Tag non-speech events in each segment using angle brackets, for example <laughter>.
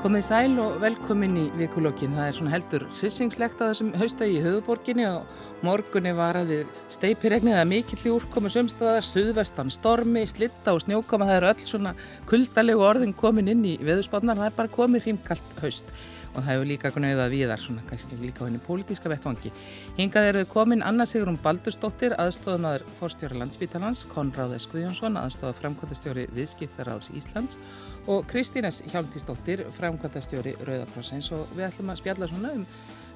Komið sæl og velkomin í vikulokkin. Það er svona heldur hrisingslegt að þessum haustagi í höfuborginni og morgunni var að við steipiregnið að mikill í úrkomu sömstaðar, suðvestan stormi, slitta og snjókoma. Það eru öll svona kuldalegu orðin komin inn í veðurspánar. Það er bara komið hrímkallt haust og það hefur líka gnauðað viðar, svona kannski líka henni pólitíska vettvangi. Hingað eru komin Anna Sigrun Baldursdóttir, aðstofamaður fórstjóra landsbítalans, Konráð S. Guðjónsson, aðstofað framkvæmtastjóri viðskiptaráðs Íslands og Kristínes Hjálmtísdóttir, framkvæmtastjóri Rauðakrossins og við ætlum að spjalla svona um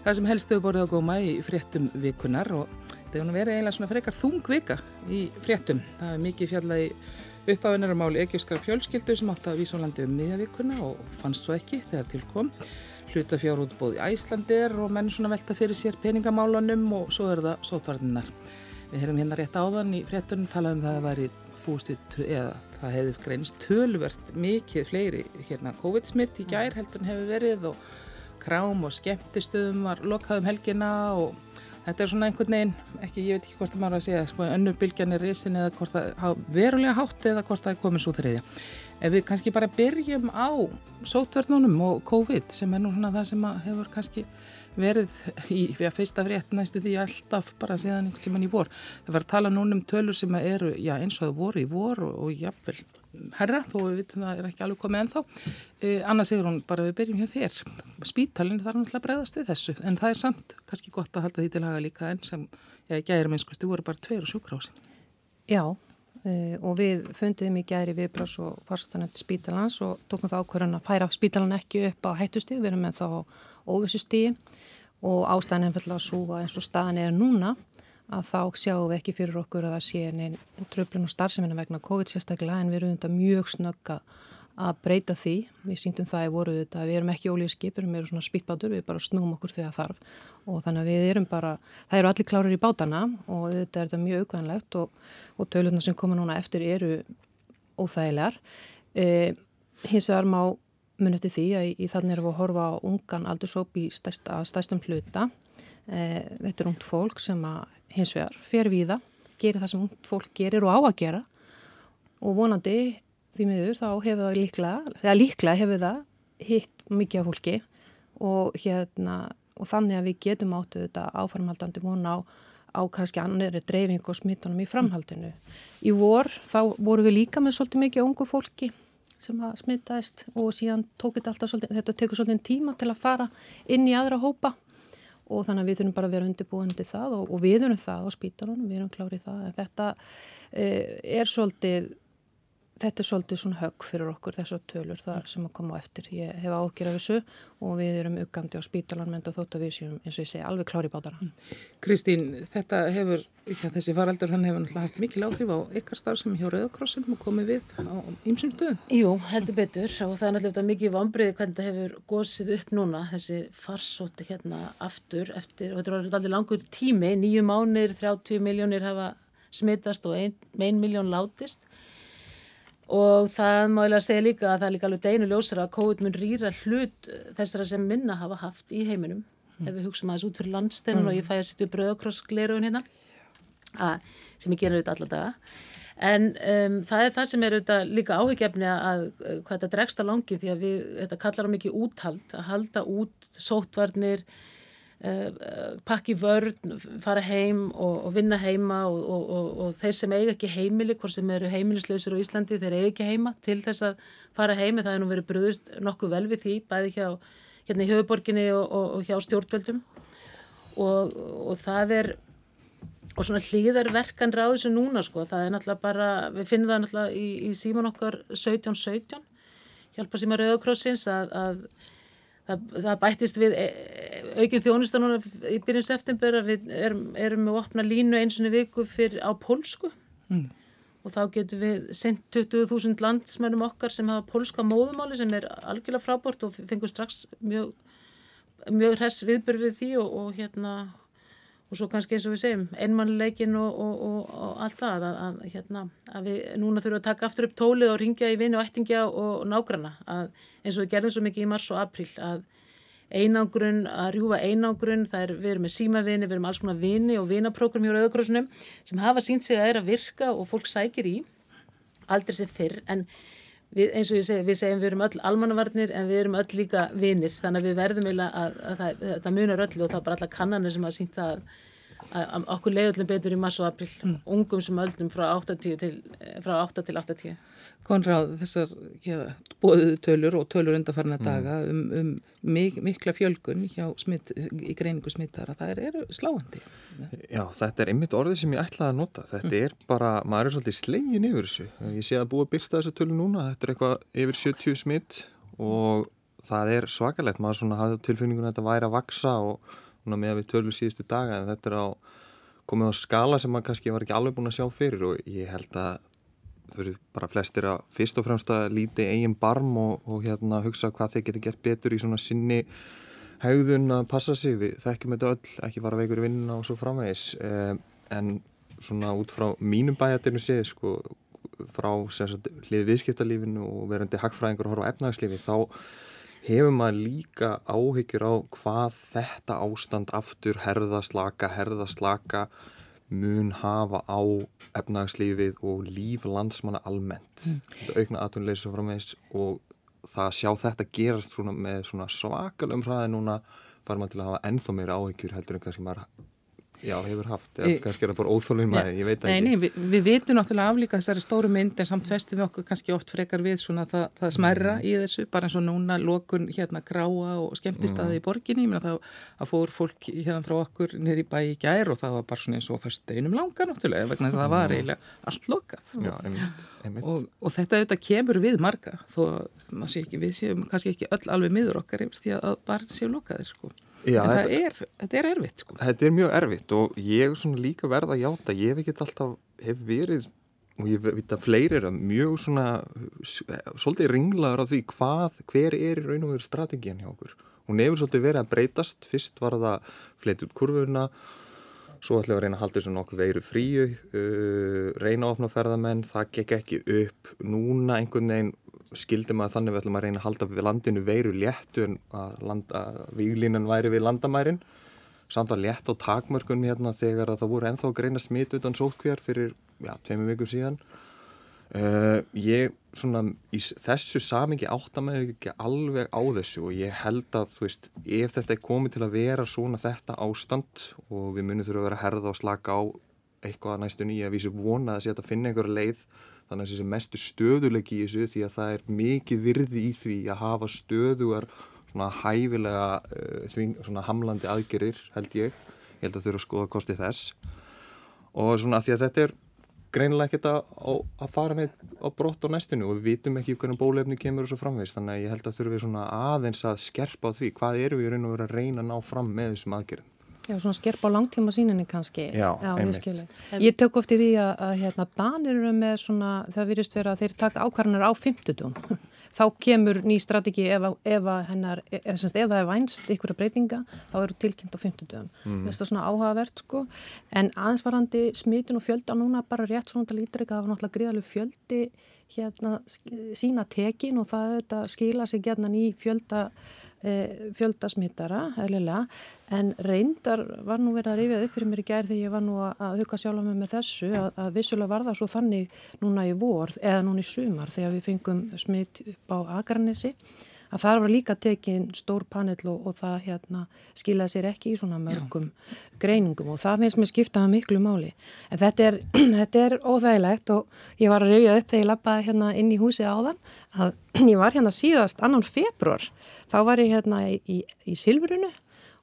það sem helst hefur borðið að góma í fréttum vikunar og þetta hefur verið eiginlega svona frekar þung vika í fréttum. Það er mikið fjallað í uppáðunarumáli Egypskar fjölskyldu sem átti að vísa á landi um miðjavíkuna og fannst svo ekki þegar til kom hlutafjárútbóð í Æslandir og menn svona velta fyrir sér peningamálunum og svo er það sótvarninnar. Við hefum hérna rétt áðan í fréttunum talað um það að væri bústuð eða það hefði greinist tölvert mikið fleiri hérna COVID-smitt í gær heldur en hefur verið og krám og skemmtistöðum var lokaðum helgina og Þetta er svona einhvern veginn, ekki, ég veit ekki hvort það maður að segja, sko, önnur bylgjan er risin eða hvort það verulega hátt eða hvort það er komið svo þriðja. Ef við kannski bara byrjum á sótverðnunum og COVID sem er nú svona það sem hefur kannski verið í fyrsta frétt næstu því alltaf bara síðan einhvern tíman í vor. Það var að tala núna um tölur sem eru já, eins og það voru í vor og, og jáfnvel herra, þó við vitum það er ekki alveg komið ennþá. Eh, Anna Sigrun, bara við byrjum hjá þér. Spítalinn þarf náttúrulega að bregðast við þessu, en það er samt kannski gott að halda því til haga líka enn sem, gæri minnskustu voru bara tveir og sjúkrási. Já, eh, og við fundum í gæri viðbrás og farsóttanend spítalans og tókum það ákvörðan að færa spítalan ekki upp á hættustíð, við erum með þá óvissustíð og ástæðan er að súa eins og staðan er núna að þá sjáum við ekki fyrir okkur að það sé einn tröflun og starfseminna vegna COVID sérstaklega en við erum þetta mjög snögga að breyta því. Við síndum það í voru þetta að við erum ekki ólíðskip, við erum svona spýtbátur, við bara snúum okkur þegar þarf og þannig að við erum bara, það eru allir klárir í bátana og þetta er þetta mjög aukvæðanlegt og, og tölurna sem koma núna eftir eru óþægilegar. E, hins vegar má mun eftir því að í, í þannig erum við að horfa á ungan aldursóp í stærsta, stærstum hluta. E, þetta er ungt fólk sem að hins vegar fer við það, gerir það sem fólk gerir og á að gera og vonandi því miður þá hefur það líklega, eða líklega hefur það hitt mikið af fólki og hérna og þannig að við getum áttu þetta áfarmhaldandi vona á, á kannski annari dreifing og smittunum í framhaldinu. Í vor þá voru við líka með svolítið mikið ungu fólki sem að smittaðist og síðan tók þetta alltaf svolítið, þetta tekur svolítið tíma til að fara inn í aðra hópa og þannig að við þurfum bara að vera undirbúandi það og, og við erum það á spítalunum, við erum klárið það. Þetta e, er svolítið, þetta er svolítið svona högg fyrir okkur þessar tölur það mm. sem að koma á eftir. Ég hef ágjörð af þessu og við erum uggandi á spítalunum en þótt að við séum, eins og ég segi, alveg klárið bátara. Mm. Kristín, þetta hefur, að þessi faraldur, hann hefur náttúrulega haft mikil áhrif á ykkar starf sem hjá Rauðakrossin og komið við á ýmsum stöðum. Jú, heldur betur og það er náttúrulega mikið vambriði hvernig þetta hefur gósið upp núna, þessi farsóti hérna aftur eftir, og þetta var allir og það má ég lega segja líka að það er líka alveg deinu ljósara að COVID mun rýra hlut þessara sem minna hafa haft í heiminum mm. ef við hugsaum aðeins út fyrir landsteinun mm. og ég fæ að sitja bröðakrossgleruðun hérna að, sem ég gerir auðvitað alla daga en um, það er það sem er auðvitað líka áhugjefni að hvað þetta dregst á langi því að við, þetta kallar á mikið úthald að halda út sótvarnir pakki vörn, fara heim og, og vinna heima og, og, og þeir sem eiga ekki heimili, hvort sem eru heimilislausir á Íslandi, þeir eiga ekki heima til þess að fara heimi, það er nú verið bröðust nokkuð vel við því, bæði hjá hérna í höfuborginni og hjá stjórnvöldum. Og það er og svona hlýðarverkan ráðu sem núna sko, það er náttúrulega bara, við finnum það náttúrulega í, í síman okkar 1717, hjálpa síma Rauðakrossins að, að það, það bættist við e, aukinn þjónusta núna í byrjun september að við erum, erum með að opna línu einsunni viku fyrir, á pólsku mm. og þá getum við sendt 20.000 landsmennum okkar sem hafa pólska móðumáli sem er algjörlega frábort og fengur strax mjög, mjög hress viðbörð við því og, og hérna og svo kannski eins og við segjum einmannleikin og, og, og, allt það að, að, hérna, að við núna þurfum að taka aftur upp tólið og ringja í vini og ættingja og nágrana að eins og við gerðum svo mikið í mars og april að einangrun, að rjúfa einangrun það er, við erum með símavinni, við erum alls konar vini og vinaprógram hjá Rauðakrossnum sem hafa sínt sig að er að virka og fólk sækir í. Aldrei sem fyrr en við, eins og ég segi, við segjum við erum öll almannavarnir en við erum öll líka vinir. Þannig að við verðum eiginlega að, að, að, að það munar öllu og það er bara alla kannanir sem að sínt það að okkur leiðullum betur í mars og april mm. ungum sem öllum frá 8 til, frá 8 til 80 Konráð, þessar ja, bóðuðu tölur og tölur undarfarna mm. daga um, um mik mikla fjölgun smitt, í greiningu smittara, það er, er sláandi. Já, þetta er einmitt orðið sem ég ætlaði að nota. Þetta mm. er bara, maður er svolítið slegin yfir þessu. Ég sé að búa byrta þessu tölu núna, þetta er eitthvað yfir 70 smitt og það er svakalegt. Maður svona hafði tilfinningun að þetta væri að vaksa og með að við tölum síðustu daga en þetta er á komið á skala sem maður kannski var ekki alveg búin að sjá fyrir og ég held að þau eru bara flestir að fyrst og fremst að líti eigin barm og, og hérna hugsa hvað þeir geta gert betur í svona sinni haugðun að passa sig. Við þekkjum þetta öll, ekki fara veikur í vinnuna og svo framvegis. Eh, en svona út frá mínum bæjartinu séð sko frá hlið viðskiptalífinu og verandi hagfræðingur og horfa efnagslífi þá hefur maður líka áhyggjur á hvað þetta ástand aftur herðaslaka, herðaslaka mun hafa á efnagslífið og líf landsmanna almennt. Mm. Þetta aukna aðtunleysu framvegs og það sjá þetta gerast með svona svakalum hraði núna fara maður til að hafa ennþá meira áhyggjur heldur en kannski maður Já, hefur haft, eða kannski er það bara óþólum að ég veit ekki. Nei, nei, við, við veitum náttúrulega aflíka þessari stóru mynd en samt festum við okkur kannski oft frekar við svona það, það smerra mm. í þessu, bara eins og núna lokun hérna gráa og skemmtistaði mm. í borginni, ég meina það að fór fólk hérna frá okkur nýri bæ í gær og það var bara svona eins og fyrst einum langa náttúrulega vegna þess að það var mm. eiginlega allt lokað. Já, einmitt, einmitt. Og, og þetta auðvitað kemur við marga þó að við séum kannski ekki öll alveg miður okkar yfir því að bara séu lokaðir sko. Já, en þetta er, þetta er erfitt sko. Þetta er mjög erfitt og ég svona líka verða að játa, ég hef ekki alltaf hef verið og ég veit að fleiri er að mjög svona svolítið ringlaður á því hvað, hver er í raun og veru strategían hjá okkur. Hún hefur svolítið verið að breytast, fyrst var það fleitt út kurvuna Svo ætlum við að reyna að halda þessu nokkuð veiru fríu, uh, reyna að opna ferðamenn, það gekk ekki upp. Núna einhvern veginn skildum að þannig við ætlum að reyna að halda við landinu veiru léttu en að výlínan væri við landamærin. Samt að létt á takmörkunni hérna þegar að það voru enþá að greina smit utan sótkvér fyrir ja, tveimur vikur síðan. Uh, ég svona í þessu samingi áttamæður ekki alveg á þessu og ég held að þú veist ef þetta er komið til að vera svona þetta ástand og við munum þurfa að vera að herða og slaka á eitthvað næstunni ég að vísu vona að þetta finna einhverja leið þannig að þessi mestu stöðulegi í þessu því að það er mikið virði í því að hafa stöðugar svona hæfilega uh, þving, svona hamlandi aðgerir held ég, ég held að þurfa að skoða kosti þess. Og svona því að þetta er greinilega ekkert að, að fara með á brott á næstinu og við vitum ekki hvernig bólefni kemur og svo framvegs þannig að ég held að þurfum við svona aðeins að skerpa á því hvað eru við raun og verið að reyna að ná fram með þessum aðgerðum Já, svona skerpa á langtíma síninni kannski. Já, Já einmitt. Ég tök ofti því að, að hérna, Danir eru með svona, það virðist vera að þeir taka ákvarðanar á 50. <laughs> þá kemur ný strategi ef, e, ef það er vænst ykkur að breytinga, þá eru tilkynnt á 50. Mm. Það er svona áhugavert sko. En aðeins smitin og fjölda núna bara rétt svona til ítrykka af náttúrulega gríðalegu fjöldi hérna sína tekin og það skila sig hérna í fjölda E, fjöldasmittara, eðlilega, en reyndar var nú verið að rifja upp fyrir mér í gær þegar ég var nú að huga sjálf með þessu að, að vissulega var það svo þannig núna í vor eða núna í sumar þegar við fengum smitt upp á Akarnesi að það var líka tekinn stór panel og, og það hérna, skilaði sér ekki í svona mörgum Já. greiningum og það finnst mér skiptaða miklu máli. En þetta er, <clears throat> þetta er óþægilegt og ég var að rifja upp þegar ég lappaði hérna inn í húsið áðan að <clears throat> ég var hérna síðast annan februar, þá var ég hérna í, í, í Silfrunu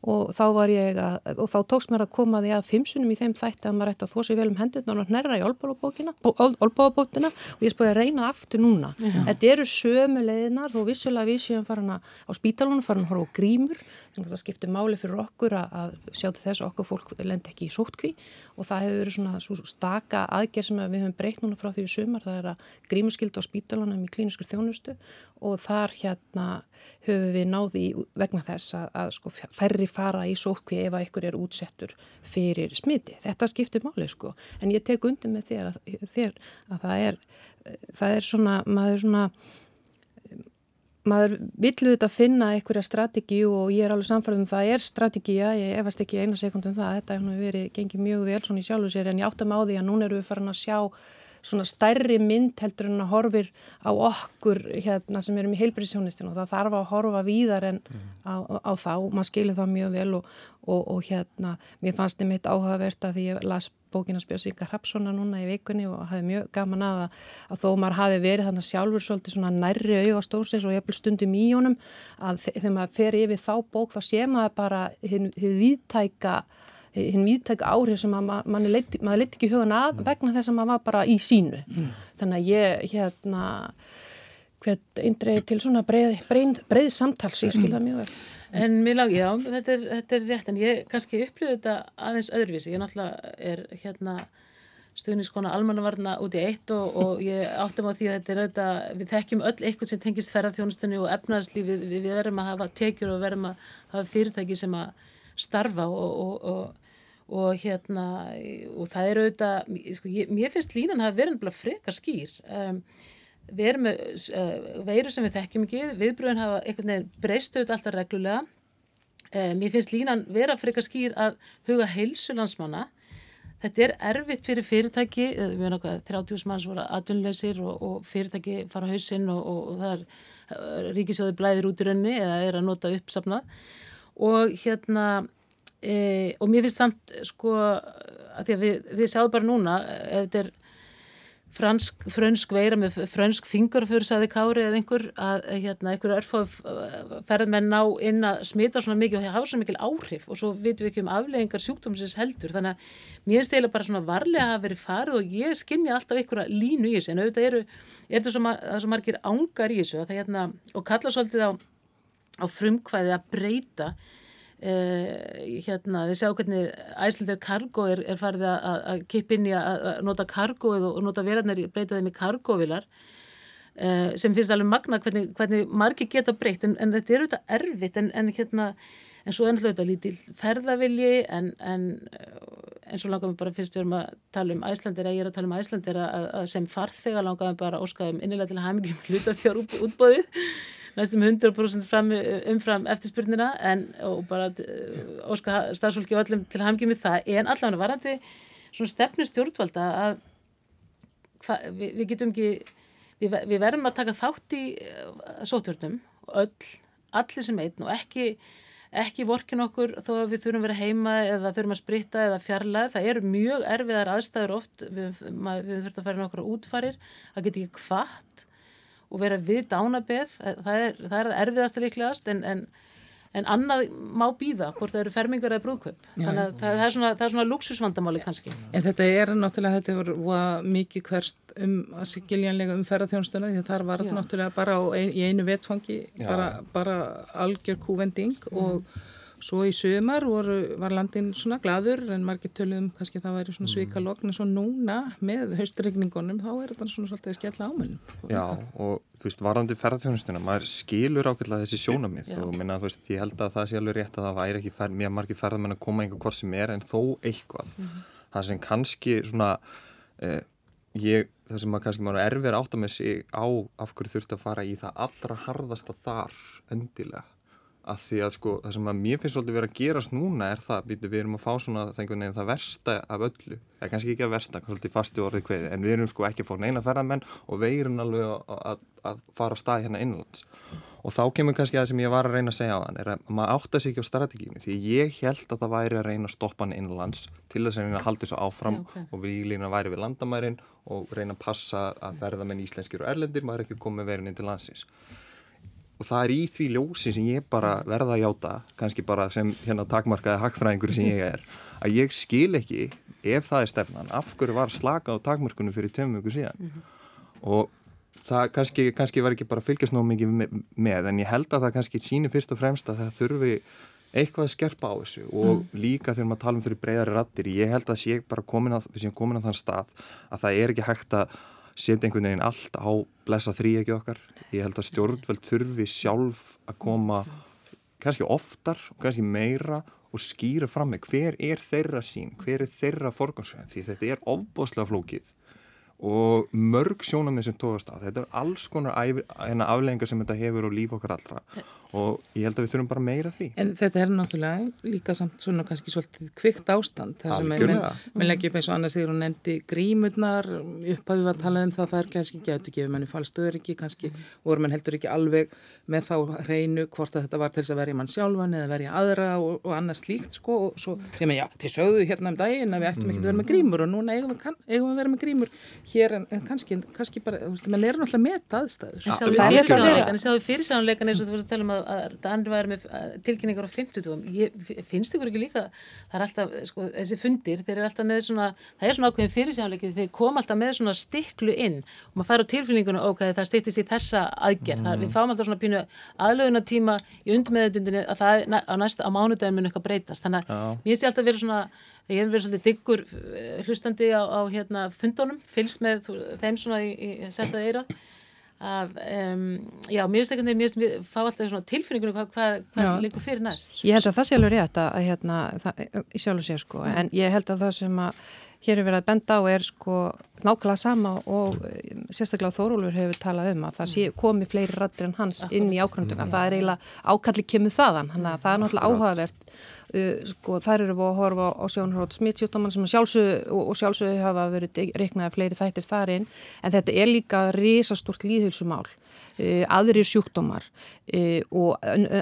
og þá var ég að, og þá tókst mér að koma því að fimsunum í þeim þætti að maður ætti að þó sér vel um hendurna og nærra í olbábókina og ég spóði að reyna aftur núna. Já. Þetta eru sömu leiðinar þó vissulega við séum farin að á spítalunum farin að horfa á grímur. Þannig að það skiptir máli fyrir okkur að, að sjá til þess að okkur fólk lendi ekki í sótkví og það hefur verið svona svo staka aðgerð sem við höfum breykt núna frá því við sumar, það er að grímuskild á spítalunum í klíniskur þjónustu og þar hérna höfum við náði vegna þess að, að sko færri fara í sótkví ef að ykkur er útsettur fyrir smiti. Þetta skiptir máli sko. En ég tek undir með þér að, þér að það er það er svona, maður svona maður villu þetta finna einhverja strategi og ég er alveg samfæðum það er strategía, ég efast ekki eina sekundum það, þetta hefur verið gengið mjög vel svona í sjálfu sér en ég áttam á því að núna eru við farin að sjá svona stærri mynd heldur en að horfir á okkur hérna sem erum í heilbríðsjónistinu og það þarf að horfa víðar en á, á þá, maður skilir það mjög vel og, og, og hérna mér fannst þið mitt áhugavert að því ég las bókina Spjósíka Hrapssona núna í vikunni og hafi mjög gaman að að þó maður hafi verið þannig sjálfur svolítið svona nærri auga stórsins og hef stundum í honum að þegar maður fer yfir þá bók þá sé maður bara hinn viðtæka hinn viðtæk áhrif sem leiti, maður leiti ekki hugan að mm. vegna þess að maður var bara í sínu. Mm. þannig að ég hérna hvert eindreið til svona breið, breið, breið samtals, ég skilða mjög vel. En mér langi, já, þetta er, þetta er rétt en ég kannski upplýði þetta aðeins öðruvísi, ég náttúrulega er hérna stuðniskona almannavarna út í eitt og, og ég áttum á því að þetta er auðvitað, við þekkjum öll eitthvað sem tengist ferðarþjónustunni og efnarslífi, við, við verðum að hafa tekjur og verðum að hafa fyrirtæki sem að starfa og, og, og hérna og það er auðvitað, sko, ég, mér finnst línan að vera náttúrulega frekar skýr. Um, við erum með uh, veiru sem við þekkjum ekki, viðbröðin hafa einhvern veginn breyst auðvitað alltaf reglulega. Um, mér finnst línan vera frekar skýr að huga heilsu landsmanna. Þetta er erfitt fyrir fyrirtæki við veitum okkar 30 manns voru atvinnulegsir og, og fyrirtæki fara á hausinn og, og það er ríkisjóði blæðir út í raunni eða er að nota uppsafnað og hérna e, og mér finnst samt sko að því að við, við sjáum bara núna ef þetta er fransk, frönsk veira með frönsk fingur fyrir saði kári eða einhver að hérna einhverju örfáð ferðmenn ná inn að smita svona mikið og það hafa svona mikil áhrif. Og svo vitum við ekki um afleggingar sjúkdómsins heldur. Þannig að mér eiginlega bara svona varlega að hafa verið farið og ég skinni alltaf einhverja línu í þessu. En auðvitað eru, er þetta svo, mar svo margir ángar í þessu að það hérna og kalla svolítið á, á frumkvæði að breyta Uh, hérna, þið sjá hvernig æslandir kargo er, er farið að kipp inn í að nota kargoið og nota verðarnir breyta þeim í kargovilar uh, sem finnst alveg magna hvernig, hvernig margi geta breytt en, en þetta er auðvitað erfitt en, en hérna en svo ennlega auðvitað lítil ferðavilji en, en eins og langar mér bara fyrst við erum að tala um æslandir eða ég er að tala um æslandir að, að sem farþega langar mér bara óskaðum innilega til að hafa mikið hlutafjár útbóðið næstum 100% fram, umfram eftirspurnina en og bara uh, óska starfsfólki og öllum til hamgjum við það. En allavega varandi svona stefnu stjórnvalda að hva, við, við getum ekki við, við verðum að taka þátt í uh, sótjórnum öll, allir sem einn og ekki ekki vorkin okkur þó að við þurfum að vera heima eða þurfum að spritta eða fjarlæð það eru mjög erfiðar aðstæður oft. Við, við þurfum að fara nokkru útfarir. Það getur ekki hvart og vera við dánabeð, það er það er erfiðast líklegast en, en, en annað má býða hvort það eru fermingar eða brúðkaup, þannig að það er svona, svona luxusvandamáli kannski. En þetta er náttúrulega, þetta voru mikið hverst um að sigiljanlega um ferðarþjónstuna því þar var þetta náttúrulega bara ein, í einu vetfangi, bara, bara algjör kúvending og Svo í sömar voru, var landin svona gladur en margir töluðum kannski það væri svona svika lokn en svo núna með haustregningunum þá er þetta svona svolítið skella ámunum. Já og þú veist varandi ferðarþjónustuna, maður skilur ákveðlega þessi sjónamið og minna þú veist ég held að það sé alveg rétt að það væri ekki fer, mjög margir ferðarmenn að koma einhver hvort sem er en þó eitthvað. Mm -hmm. Það sem kannski svona, eh, ég, það sem maður kannski maður erfir átt að með sig á af hverju þurft að fara í það allra harðasta þar endilega að því að sko það sem að mér finnst svolítið verið að gerast núna er það, við, við erum að fá svona það versta af öllu, það er kannski ekki að versta svolítið fasti orðið kveði, en við erum sko ekki að fá neina ferðarmenn og við erum alveg að, að, fara á stað hérna innlands og þá kemur kannski að það sem ég var að reyna að segja á þann er að maður átta sig ekki á strategínu því ég held að það væri að reyna að stoppa hann innlands til þess að reyna að halda þessu áfram okay. og við lína væri við landamærin og reyna að passa að ferðarmenn íslenskir og erlendir maður ekki komið verin inn til landsins og það er í því ljósi sem ég bara verða að játa, kannski bara sem hérna takmarkaði hakkfræðingur sem ég er að ég skil ekki, ef það er stefnan af hverju var slaka á takmarkunum fyrir tveim vöku síðan mm -hmm. og það kannski, kannski var ekki bara fylgjast nóg mikið með, með, en ég held að það kannski síni fyrst og fremst að það þurfi eitthvað að skerpa á þessu og mm. líka þegar maður tala um þurfi breyðari rattir, ég held að sé bara komin að, komin að þann stað að það er ekki hægt að setja einhvern veginn allt á blessa þrý ekki okkar. Ég held að stjórnveld þurfi sjálf að koma kannski oftar og kannski meira og skýra fram með hver er þeirra sín, hver er þeirra forgansvæðin því þetta er ofbóðslega flókið og mörg sjónamið sem tóðast á. Þetta er alls konar hérna, afleggingar sem þetta hefur og líf okkar allra. Og ég held að við þurfum bara meira því. En þetta er náttúrulega líka samt svona kannski svolítið kvikt ástand. Þar sem við leggjum eins og annars þegar hún nefndi grímurnar, upphafið var að tala um það það er kannski ekki að þetta gefur manni falstöður ekki kannski mm. voru mann heldur ekki alveg með þá hreinu hvort að þetta var til þess að verja mann sjálfan eða verja aðra og, og annað slíkt sko. Og svo þegar maður já, hér en, en kannski, kannski bara, þú veist, mann er náttúrulega með aðstæður. En sjáðu fyrirsjónuleikan eins og þú veist að tala um að að Danri væri með tilkynningar á 50. Finnst ykkur ekki líka, það er alltaf, sko, þessi fundir, þeir eru alltaf með svona, það er svona ákveðin fyrirsjónuleikið, þeir koma alltaf með svona stiklu inn og maður fær á tilfinningunum, ok, það stittist í þessa aðgerð, mm. við fáum alltaf svona pínu aðlöguna tíma í undmeðutundinu að það á næsta, á mánudagin mun eitthvað breytast, þannig að mér sé alltaf verið svona ég hef verið svolítið diggur eh, hlustandi á, á hérna fundunum, fylgst með þeim svona í, í seltaði eira að, um, já, mér finnst ekki að mér fá alltaf svona tilfinningunum hvað, hvað, hvað líkur fyrir næst. Ég held að það sé alveg rétt að, að hérna, það, sjálf og sér sko, mm. en ég held að það sem að hér er verið að benda á er sko nákvæmlega sama og eh, sérstaklega Þórólfur hefur talað um að það sé komi fleiri rættir en hans inn í ákvönduna, það er eiginlega ákalli kemur þaðan, þannig að það er náttúrulega áhugavert. Uh, sko þær eru að horfa á sjónhrótt smittsjúttáman sem sjálfsög og sjálfsög hafa verið reiknaði fleiri þættir þar inn. En þetta er líka risastort líðhilsumál aðrir sjúkdómar uh, og,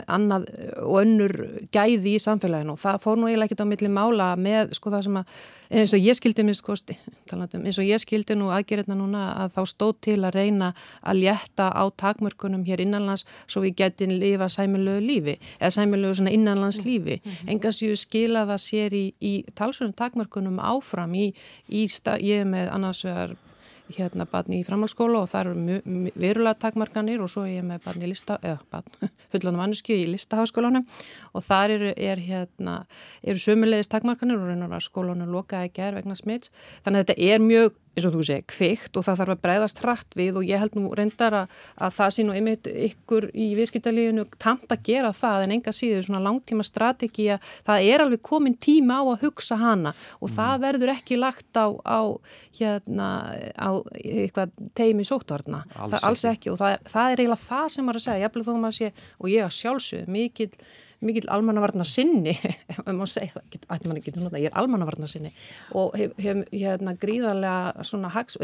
annað, og önnur gæði í samfélaginu og það fór nú eiginlega ekkert á milli mála með sko það sem að eins og ég skildi mér sko <laughs> eins og ég skildi nú aðgerðina núna að þá stóð til að reyna að létta á takmörkunum hér innanlands svo við getum lifa sæmilögu lífi eða sæmilögu svona innanlands lífi mm -hmm. engasjú skila það sér í, í talsverðum takmörkunum áfram í, í stað, ég með annars vegar hérna barni í framhalskóla og það eru verulega takmarkanir og svo er ég með barni í lista, eða barni, <laughs> fullanum mannesku í listaháskólanum og þar eru, er hérna, eru sömulegis takmarkanir og reynar að skólanum lokaði gerð vegna smitts. Þannig að þetta er mjög eins og þú segir, kvikt og það þarf að breyðast hratt við og ég held nú reyndar að, að það sé nú einmitt ykkur í viðskiptalífinu tamt að gera það en enga síður svona langtíma strategi að það er alveg komin tíma á að hugsa hana og mm. það verður ekki lagt á, á hérna á eitthvað teimi sótvarna, alls það alls ekki. og það, það er eiginlega það sem maður að segja, æfla þó að maður sé og ég að sjálfsög mikil mikil almannavarna sinni <laughs> ef maður segja það, ætti mann ekki til að nota ég er almannavarna sinni og hef, hef hérna gríðarlega svona hags,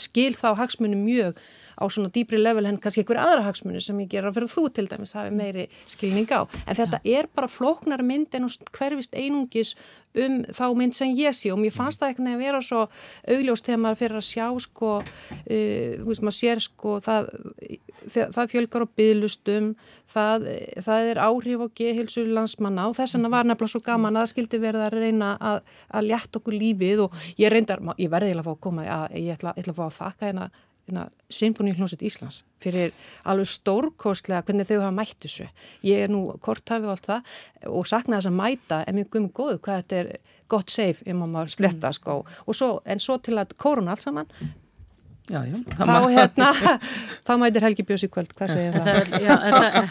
skil þá hagsmunni mjög á svona dýbri level henn kannski einhverja aðra hagsmunni sem ég gera fyrir þú til dæmis hafi meiri skilning á en þetta ja. er bara flóknar mynd en hverfist einungis um þá mynd sem ég sé og mér fannst það eitthvað að vera svo augljóst þegar maður fyrir að sjá sko, uh, þú veist maður sér sko það, það fjölgar á byðlustum, það, það er áhrif á gehilsu landsmanna og þess vegna var nefnilega svo gaman að það skildi verið að reyna að, að létta okkur lífið og ég reyndar, ég verði að fá að koma, að, ég ætla, ætla að fá að þakka hérna Symfóni hljómsveit Íslands fyrir alveg stórkostlega hvernig þau hafa mætt þessu. Ég er nú korthafi og allt það og sakna þess að mæta en mjög gummið góðu hvað þetta er gott safe ef maður sletta sko og svo, en svo til að kórun allt saman Já, já. Þá, hérna, <laughs> þá mætir Helgi Björns í kvöld, hvað segir það?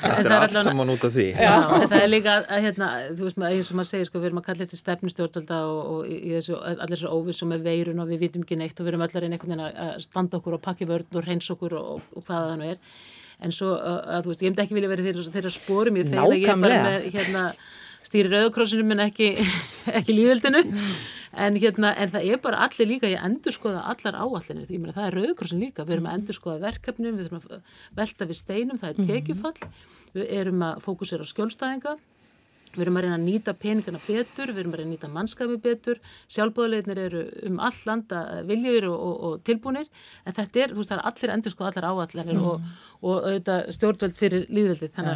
Það er allt saman út af því. Já, en það er líka, hérna, þú veist maður, eins og maður segir, sko, við erum að kalla þetta stefnustjórnalda og, og í þessu, allir þessu óvissum með veirun og við vitum ekki neitt og við erum allar einn einhvern veginn að standa okkur og pakki vörn og reyns okkur og, og hvaða það nú er. En svo, að, þú veist, ég hef ekki vilja verið þeirra, þeirra spórum, ég feila ég bara með, hérna, stýri rauðkrossinu en ekki, <laughs> ekki líðveldinu en, hérna, en það er bara allir líka ég endur skoða allar áallinir því að það er rauðkrossin líka, við erum að endur skoða verkefnum við erum að velta við steinum það er mhm. tekjufall, við erum að fókusera á skjólstæðinga. Við erum að reyna að nýta peningana betur við erum að reyna að nýta mannskapi betur. Sjálfbóðleginir eru um all landa viljur og, og, og tilbúinir en þetta er, þú veist, það er allir endur skoða allar áallinir mm. og, og auðvitað stjórnvöld fyrir líðveldi þannig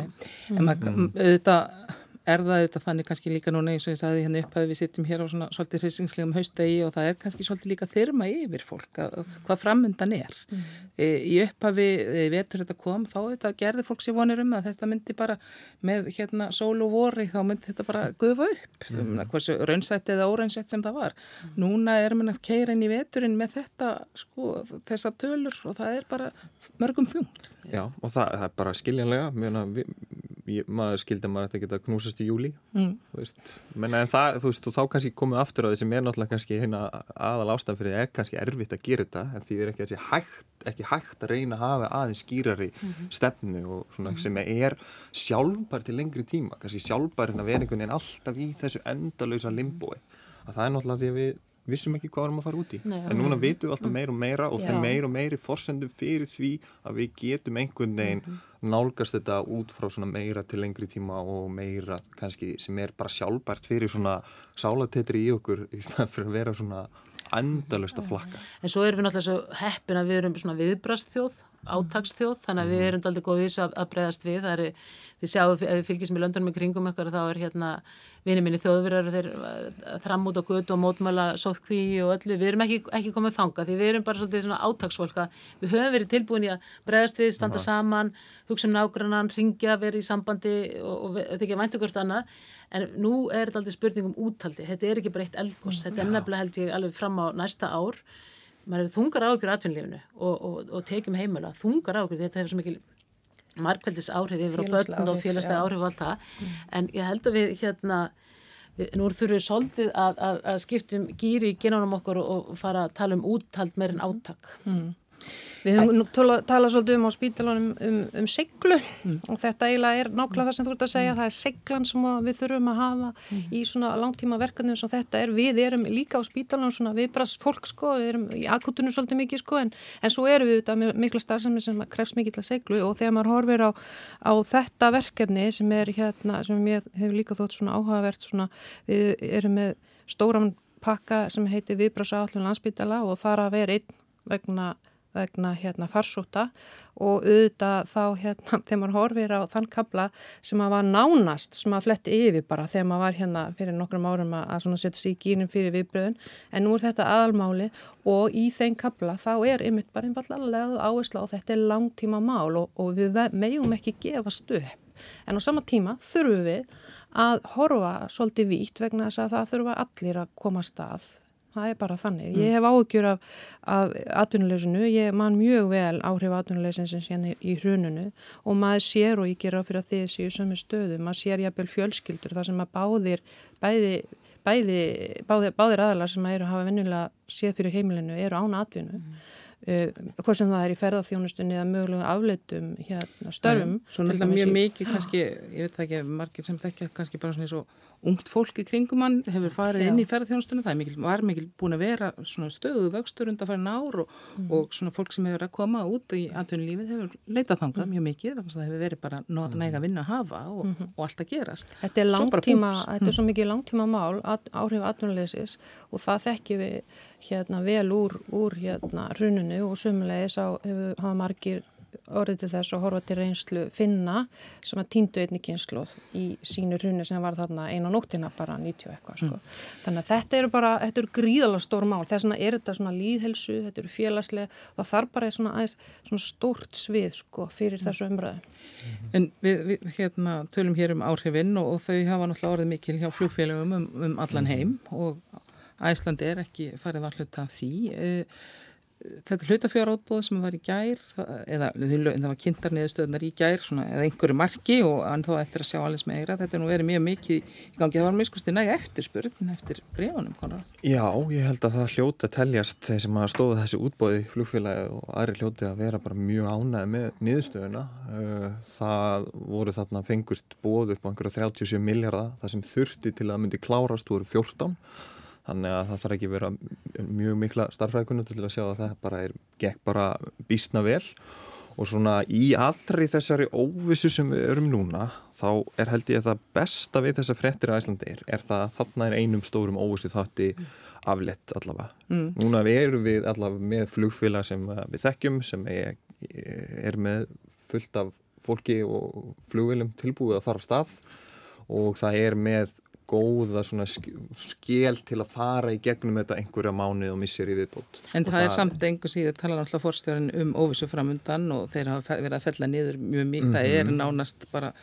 að er það auðvitað þannig kannski líka núna eins og ég sagði hérna upp að við sittum hér á svona svolítið hrissingslegum haustegi og það er kannski svolítið líka þyrma yfir fólk að, hvað framöndan er. Mm. E, í upphafi e, vetur þetta kom þá auðvitað gerði fólk sér vonir um að þetta myndi bara með hérna sól og vori þá myndi þetta bara gufa upp mm. hversu raunsætt eða óraunsætt sem það var. Mm. Núna er mann að keira inn í veturinn með þetta sko þessa tölur og það er bara mörgum fjúl. Já og það, það ég, maður skildi að maður ætti að geta knúsast í júli mm. þú veist, menn en það þú veist, og þá kannski komið aftur á því sem er náttúrulega kannski hérna aðal ástæðan fyrir því er kannski erfitt að gera þetta, en því er ekki, hægt, ekki hægt að reyna að hafa aðeins skýrari mm -hmm. stefnu og svona mm -hmm. sem er sjálfbar til lengri tíma kannski sjálfbarinn að vera einhvern veginn alltaf í þessu endalösa limbói að það er náttúrulega því að við vissum ekki hvað varum að fara út í Nei, en núna vitum við alltaf meira og meira og þeim meira og meiri fórsendum fyrir því að við getum einhvern veginn -hmm. nálgast þetta út frá svona meira til lengri tíma og meira kannski sem er bara sjálfbært fyrir svona sálatetri í okkur í staðan fyrir að vera svona endalust að flakka. En svo erum við náttúrulega svo heppin að við erum svona viðbrastþjóð átagsþjóð, þannig að við mhm. erum aldrei góðið að, að breyðast við, það er þið sjáu, ef við fylgjum í löndunum í kringum eitthvað þá er hérna vinið minni þjóðverðar þeir fram út á gutt og mótmæla sóðkví og öllu, við erum ekki, ekki komið þanga því við erum bara svolítið svona átagsfólka við höfum verið tilbúin í að breyðast við standa Aha. saman, hugsa um nágrannan ringja, verið í sambandi og þetta ekki væntu hvert annað, en nú er þetta aldrei spurning um úttaldi, þetta er ekki breytt eldgós, þetta er nefnilega held ég alveg fram á næsta ár. Maður hefur þungar ágjur aðtunlífinu og, og, og tekjum heimila, þungar ágjur þetta hefur svo mikil markveldis áhrif yfir á börn og félagslega áhrif og allt það mm. en ég held að við hérna við, nú þurfum við svolítið að, að, að skiptum gýri í genánum okkur og, fara að tala um úttald meirinn áttak mm. Við höfum nú talað svolítið um á spítalunum um, um seglu mm. og þetta eiginlega er nákvæmlega það sem þú ert að segja, mm. það er seglan sem við þurfum að hafa mm. í svona langtíma verkefnum sem þetta er, við erum líka á spítalunum svona viðbrast fólk sko, við erum í akutunum svolítið mikið sko en, en svo erum við með mikla starfsemi sem krefst mikið til að seglu og þegar maður horfir á, á þetta verkefni sem er hérna, sem ég hefur líka þótt svona áhugavert svona, við erum með stóran pakka sem heitir viðbrasa allur landsbítala og þar að vera einn vegna vegna hérna farsóta og auðvitað þá hérna <laughs> þegar maður horfir á þann kabla sem að var nánast sem að fletti yfir bara þegar maður var hérna fyrir nokkrum árum að, að setja sér í gýrin fyrir viðbröðun en nú er þetta aðalmáli og í þeim kabla þá er ymitt bara einfallega áherslu á þetta er langtíma mál og, og við meðjum ekki gefast upp. En á sama tíma þurfum við að horfa svolítið vítt vegna þess að það þurfa allir að koma stað það er bara þannig. Mm. Ég hef áhugjur af, af atvinnuleysinu, ég man mjög vel áhrif atvinnuleysins hérna í hrununu og maður sér og ég ger á fyrir að þið séu sömu stöðu, maður sér jafnvel fjölskyldur þar sem að báðir, bæði, bæði, báðir, báðir aðalar sem að eru að hafa vennilega séð fyrir heimilinu eru án atvinnu. Mm. Uh, hvort sem það er í ferðarþjónustunni eða mögulega afleitum hérna störfum. Svo náttúrulega mjög mikið kannski, ég veit það ekki, margir sem þekkja kannski bara svona eins og ungt fólk í kringum hann hefur farið Já. inn í ferðarþjónustunni, það mikil, var mikil búin að vera svona stöðu vöxtur undan farin ár og, mm. og svona fólk sem hefur að koma út í atvinnulífið hefur leitað þangað mm. mjög mikið, þannig að það hefur verið bara mm. næga að vinna að hafa og, -hmm. og allt að gerast. Þetta er langtíma, þetta er svo mikið langtíma mál, áhrif hérna vel úr, úr hérna hruninu og sumulegis hafa margir orðið til þess að horfa til reynslu finna sem að týndu einni kynslu í sínu hrunni sem var þarna einu á nóttina bara 90 eitthvað sko. mm. þannig að þetta eru bara, þetta eru gríðalega stór mál þess vegna er þetta svona líðhelsu þetta eru félagslega, það þarf bara svona, aðeins, svona stórt svið sko fyrir mm. þessu umröðu En við, við hérna, tölum hér um áhrifinn og, og þau hafa náttúrulega orðið mikil hjá flugfélagum um, um allan heim og Æslandi er ekki farið var hlut af því. Uh, þetta hlutafjárátbóð sem var í gær eða það var kynntar niðurstöðunar í gær svona, eða einhverju marki og en þó eftir að sjá allir meira, þetta er nú verið mjög mikið í gangi, það var mjög skusti næg eftirspurð eftir bregunum konar. Já, ég held að það hljóti að teljast þeir sem að stóða þessi útbóði flugfélagi og aðri hljóti að vera bara mjög ánæði með niðurstöðuna. Uh, það voru þarna fengust bóð upp á einhverja 37 miljardar það sem þurfti til að myndi klárast voru 14 þannig að það þarf ekki vera mjög mikla starfræðkunum til að sjá að það bara er gekk bara bísna vel og svona í allri þessari óvissu sem við erum núna þá er held ég að það besta við þessa frettir á Æslandir er það að þarna er einum stórum óvissu þátti aflett allavega. Mm. Núna við erum við allavega með flugfélag sem við þekkjum sem er, er með fullt af fólki og flugvilum tilbúið að fara á stað og það er með góða svona skil til að fara í gegnum þetta einhverja mánuð og missir í viðbót. En það, það er samt einhver síður tala náttúrulega fórstjóðin um óvissu framundan og þeir hafa verið að fella niður mjög mikið, mm -hmm. það er mhm. nánast bara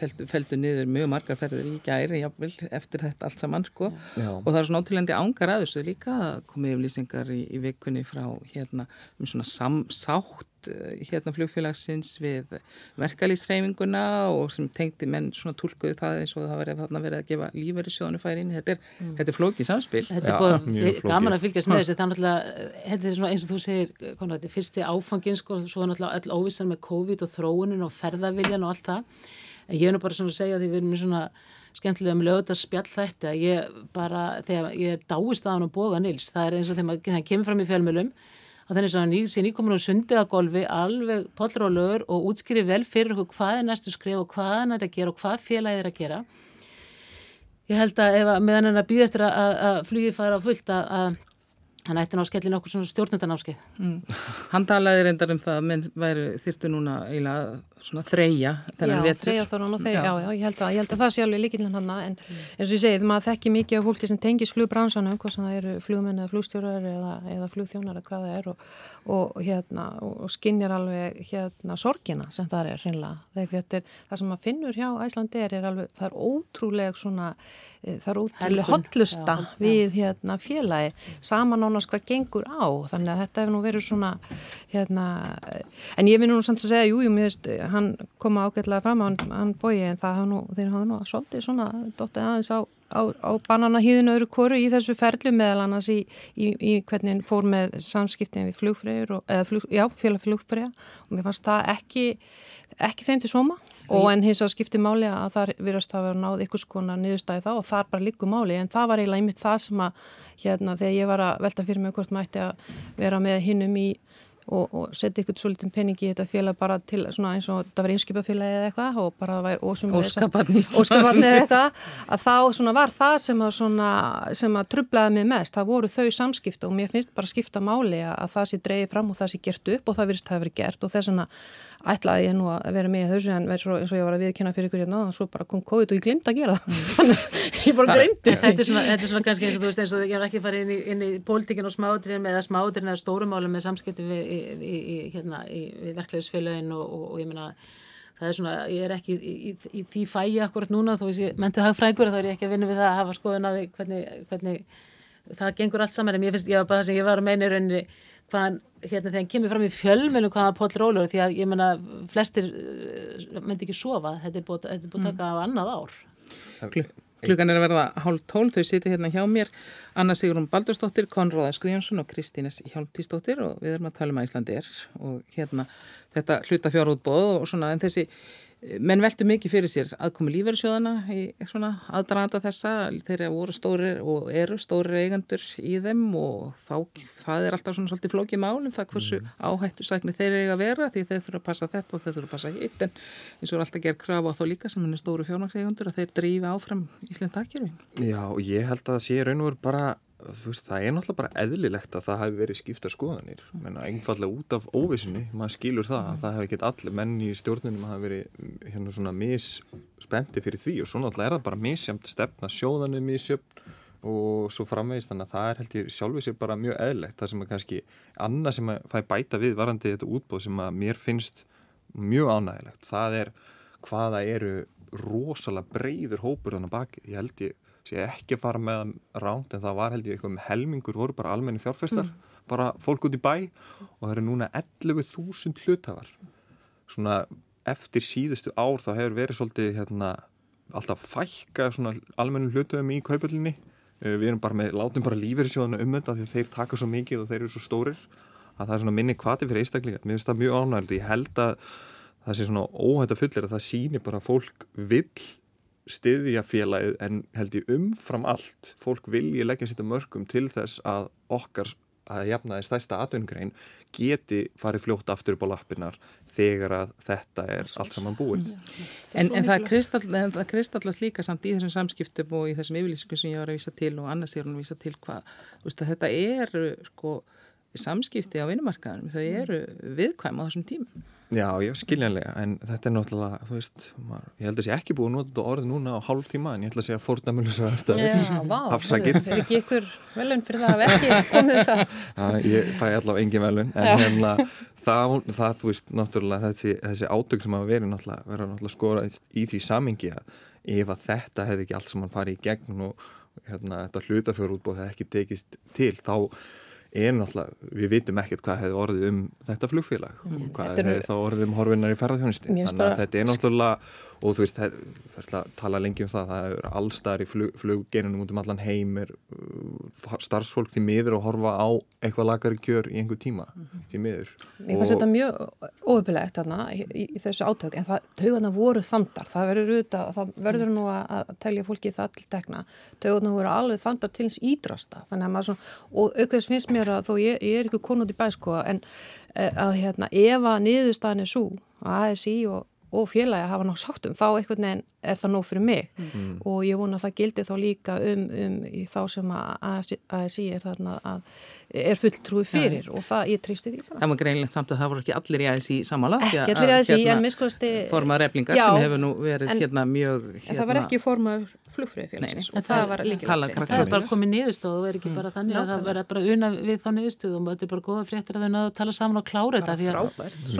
feldu, feldu niður mjög margar ferður í gæri jáfnvel eftir þetta allt saman sko Já. og það er svona ótilandi ángar að þessu líka komið yfirlýsingar í, í vikunni frá hérna um svona samsátt eh, hérna flugfélagsins við verkalýsreifinguna og sem tengdi menn svona tólkuðu það eins og það var þarna verið að gefa lífeyri sjónu færi inn. Þetta er, mm. er flókið samspil. Þetta er búin gaman að fylgjast með þessi. Þannig að þetta er svona eins og þú segir, konar, þetta er fyrsti áfangin sko, svo er náttúrulega öll óvissan með COVID og þróunin og ferðaviljan og allt það. En ég er nú bara svona að segja því við erum svona skemmtilega með lögða spjall þetta að ég bara, þegar ég er dáist að hann og boga Nils, það er eins og þegar það kemur fram í fjölmjölum að þannig að hann sé nýkomin á sundið að golfi alveg pollrólegur og útskýri vel fyrir okkur hvað er næstu skrif og hvað hann er að gera og hvað félagið er að gera ég held að ef að meðan hann að býða eftir að, að flugið fara á fullt að, að hann ætti ná skellin okkur svona stjórnundanáskið mm. Hann talaði reyndar um það að menn væri þyrtu núna eiginlega svona þreyja þennan vetur. Já, þreyja þorran og þreyja, já, já, ég held að, ég held að það sé alveg líkillin hann en mm. eins og ég segið, maður þekki mikið af fólki sem tengis flugbransanum, hvað sem það eru flugmenn eða flugstjórar eða, eða flugþjónar eða hvað það er og, og hérna og skinnir alveg hérna sorgina sem það er hreinlega, þegar það sem maður finnur hjá Æslandi er, er alveg, það er ótrúlega svona, eh, það er ótrúlega hotlusta já, við hérna félagi, saman ánast hvað gengur á, þannig að þetta hefur nú verið svona hérna, en ég finn nú samt að segja, jú, jú, mér veist hann koma ágætlega fram hann, hann bói en það nú, þeir hafa nú svolítið svona dóttið aðeins á, á, á bananahýðinu öðru koru í þessu ferlu meðal annars í, í, í hvernig fór með samskiptin við flugfræður eða flug, já, félag flugfræða og mér fannst það ekki ekki þeim til soma og en hins að skipti máli að það virðast að vera náð ykkur skona niðurstæði þá og það er bara líku máli en það var eiginlega einmitt það sem að hérna þegar ég var að velta fyrir mig hvort maður ætti að vera með hinnum í og, og setja ykkur svo litin pening í þetta félag bara til svona eins og það var einskipafélagi eða eitthvað og bara það væri óskaparni eða eitthvað. Að þá svona var það sem að, svona, sem að trublaði mig mest, það voru þau samskipta og mér finnst bara skipta máli að það sé dreyið fram og það sé gert upp og það virðist að það hefur gert og þess að ætlaði ég nú að vera með þessu en verður eins og ég var að viðkynna fyrir ykkur hérna og svo bara kom COVID og ég glemt að gera það. <laughs> Þannig ég bara glemti þetta er þetta er svona kannski eins og þú veist eins og ég er ekki farið inn í, inn í pólitíkin og smáðurinn eða smáðurinn eða stórumálum með samskipti við, í, í, hérna, við verklegisfélagin og, og, og ég meina það er svona, ég er ekki í því fæi akkurat núna þó ég mentu hagfrækur þá er ég ekki að vinna við það að hafa skoðun að hvernig, hvernig það gengur allt saman. En ég finnst, ég var bara það sem ég var að meina í rauninni hvaðan, hérna þegar hann kemur fram í fjölmjölu hvaðan Póll Rólur, því að ég menna flestir uh, myndi ekki sofa. Þetta er búið að mm. taka á annað ár. Kluk, Klukkan er að verða hálf tól, þau siti hérna hjá mér. Anna Sigrun Baldurstóttir, Konráða Skvíjansson og Kristínes Hjálptístóttir og við erum að tala um að Íslandi er og hérna þetta hluta fjárútbóð og svona en þessi menn veldu mikið fyrir sér aðkomi lífverðsjóðana í svona aðdraðanda þessa þeirra voru stóri og eru stóri eigandur í þeim og þá, það er alltaf svona svolítið flókið málum það hversu mm. áhættu sækni þeir eru að vera því þeir þurfa að passa þetta og þeir þurfa að passa hitt en eins og er alltaf gerð krafa á þá líka sem er stóru fjármakseigandur að þeir drífi áfram Ísland takkjörfi. Já og ég held að það sé raun og veru bara Veist, það er náttúrulega bara eðlilegt að það hefði verið skipta skoðanir. Einfallega út af óvissinni maður skilur það að það hefði gett allir menn í stjórnunum að hafa verið hérna svona misspendi fyrir því. Og svo náttúrulega er það bara misjamt stefna sjóðanir missjöfn og svo framvegist þannig að það er held ég sjálfið sér bara mjög eðlilegt. Það sem er kannski annað sem að fæ bæta við varandi þetta útbóð sem að mér finnst mjög ánægilegt það er hvaða eru rosalega breyður hópur þannig baki ég held ég sé ekki að fara með ránt en það var held ég eitthvað með helmingur voru bara almenni fjárfestar, mm. bara fólk út í bæ. Og það eru núna 11.000 hlutafar svona eftir síðustu ár þá hefur verið svolítið hérna, alltaf fækka svona almennum hlutafum í kaupöldinni eh, við erum bara með, látum bara lífeyrisjóðana um þetta því þeir taka svo mikið og þeir eru svo stórir að það er svona minni kvati fyrir einstaklinga mér finnst það mjög ánægildi, ég held að það sé svona óhætt að fullir að það síni bara fólk vill stiðja félagið en held ég umfram allt fólk vilji leggja sýta mörgum til þess að okkar að jafnaði stærsta atvinnugrein geti farið fljótt aftur upp á lappinnar þegar að þetta er allt saman búið. En, en það kristallast líka samt í þessum samskiptum og í þessum yfirlýsingum sem ég var að vísa til og annars er hún að vísa til hvað, þetta er sko samskipti á vinnumarkaðanum, þau eru viðkvæm á þessum tímum. Já, já, skiljanlega, en þetta er náttúrulega, þú veist, maður, ég held að það sé ekki búið að nota orðið núna á hálf tíma, en ég ætla að segja fórnamölu svo aðstæður, <laughs> afsakið. Það er ekki ykkur velun fyrir það að verki komið þess að. Já, ég fæ allavega engin velun, en hérna, það, það, þú veist, náttúrulega þessi, þessi átök sem hafa verið náttúrulega, verið náttúrulega skora í því samingi að ef að þetta hefði ekki allt sem mann farið í gegn og hérna, þetta hlutafjörútbóð hefði ekki tekist til, þá er náttúrulega, við vitum ekkert hvað hefði orðið um þetta flugfélag. Og hvað hefði þá orðið um horfinnar í ferðarþjónusti þannig að þetta er náttúrulega og þú veist, það tala lengi um það það er allstaðar í flug, fluggerinum út um allan heim er uh, starfsfólk því miður að horfa á eitthvað lagari kjör í einhver tíma því miður. Mér fannst þetta mjög óöfilegt þarna í, í, þessu átök en það, taugarna voru þandar, það verður auðvitað, það verður nú að, að telja fólki það til tekna, taugarna voru alveg þandar til hins ídrasta, þannig að maður svona, og auk þess finnst mér að þó ég, ég er ekki konund í bæsko en eh, að hérna, ef að niðurstaðan er svo að ASI og, og félagi hafa ná sáttum, þá einhvern veginn er það nóg fyrir mig. Og ég vona að það gildi þá líka um, um þá sem að ASI er þarna að er fulltrúi fyrir og það, ég tristi því bara. Það var greinlegt samt að það voru ekki allir í aðeins í samála. Ekki allir í ASI, en miskuðasti... Formar eflingar Já, sem hefur nú verið en- hérna mjög... Hérna, En það var ekki formaður flugfröðufélagsins Nei, nei. og það var líka Það er bara komið niðurstöð og er ekki bara þannig að það verða bara una við þá niðurstöð og þetta er bara góða fréttir að þau náðu að tala saman og klára þetta því að frábært. Svo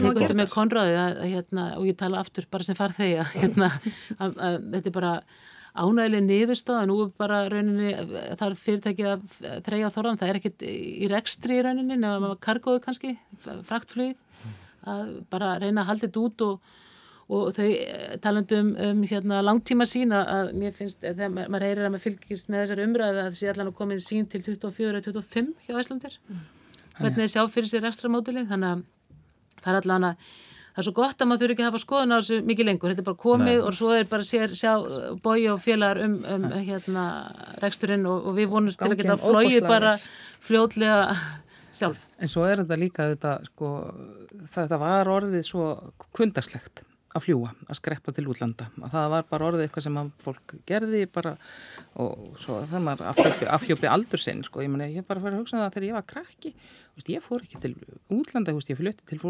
<laughs> Að, að, að, að, ánægileg niðurstöð og nú bara rauninni, það er fyrirtækið að þreyja þorðan, það er ekkit í rekstri í rauninni, nefnum að kargóðu kannski fraktflug að bara reyna að halda þetta út og og þau eh, talandi um, hérna, langtíma sína að mér finnst, eh, þegar maður, heyrir að maður fylgist með þessari umræði að það sé allan að komið sín til 24-25 hjá Æslandir hvernig þið sjá fyrir sér ekstra mótili þannig að það er allan að það er svo gott að maður þurfi ekki að hafa skoðun á þessu mikið lengur, þetta er bara komið Nei. og svo er bara sér, sjá bói og félagar um, um hérna reksturinn og, og við vonumst til að geta flóið bara vel. fljótlega sjálf En svo er þetta líka þetta, sko, þetta var orðið svo kundarslegt að fljúa, að skreppa til útlanda. Að það var bara orðið eitthvað sem að fólk gerði bara og svo það maður afhjópi, aldur sinn, sko. Ég meni, ég bara fyrir að hugsa um það þegar ég var krakki, veist, ég fór ekki til útlanda, veist, ég flutti til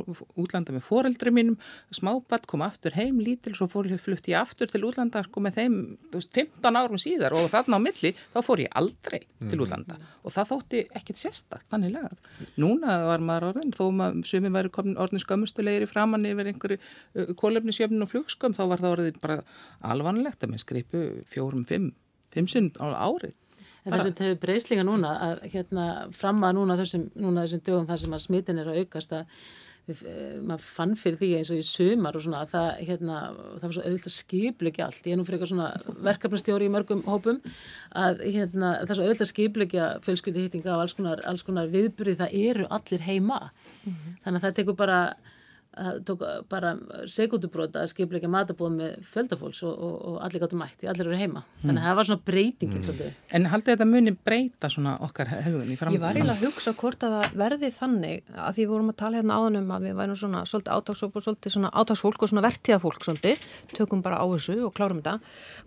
útlanda með foreldri mínum, smábatt kom aftur heim lítil, svo fór ég flutti ég aftur til útlanda, sko, með þeim, veist, 15 árum síðar og þarna á milli, þá fór ég aldrei til útlanda og það þótti ekkit sérstakt, þannig lagað. Núna var maður orðin, þó maður sumi væri orðin skömmustulegir í framann yfir einhverju uh, kólefnisjöfnun og flugskömm, þá var það orðið bara alvanlegt að minn skripu fjórum, fimm, fimm sinn á árið. En það sem hefur breyslinga núna að hérna fram að núna þessum, núna þessum dögum þar sem að smitin er að aukast að eh, maður fann fyrir því eins og í sumar og svona að það, hérna, það var svo auðvitað skipleikja allt. Ég er nú fyrir eitthvað svona verkefnastjóri í mörgum hópum að hérna, það er svo auðvitað skipleikja fjölskyldi hýtinga og alls konar, alls konar viðburði það eru allir heima. Þannig að það tekur bara það tók bara sekundubróta að skipleika matabóð með fjöldafólks og, og, og allir gáttu mætt, allir eru heima. Þannig að það var svona breytingin svolítið. En haldið þetta muni breyta svona okkar hegðun í Ég framtíð? var eiginlega að hugsa hvort að það verði þannig að því við vorum að tala hérna áðan um að við værum svona svolítið átagsfólk og svolítið svona átagsfólk og svona vertíðafólk svolítið, tökum bara á þessu og klárum þetta,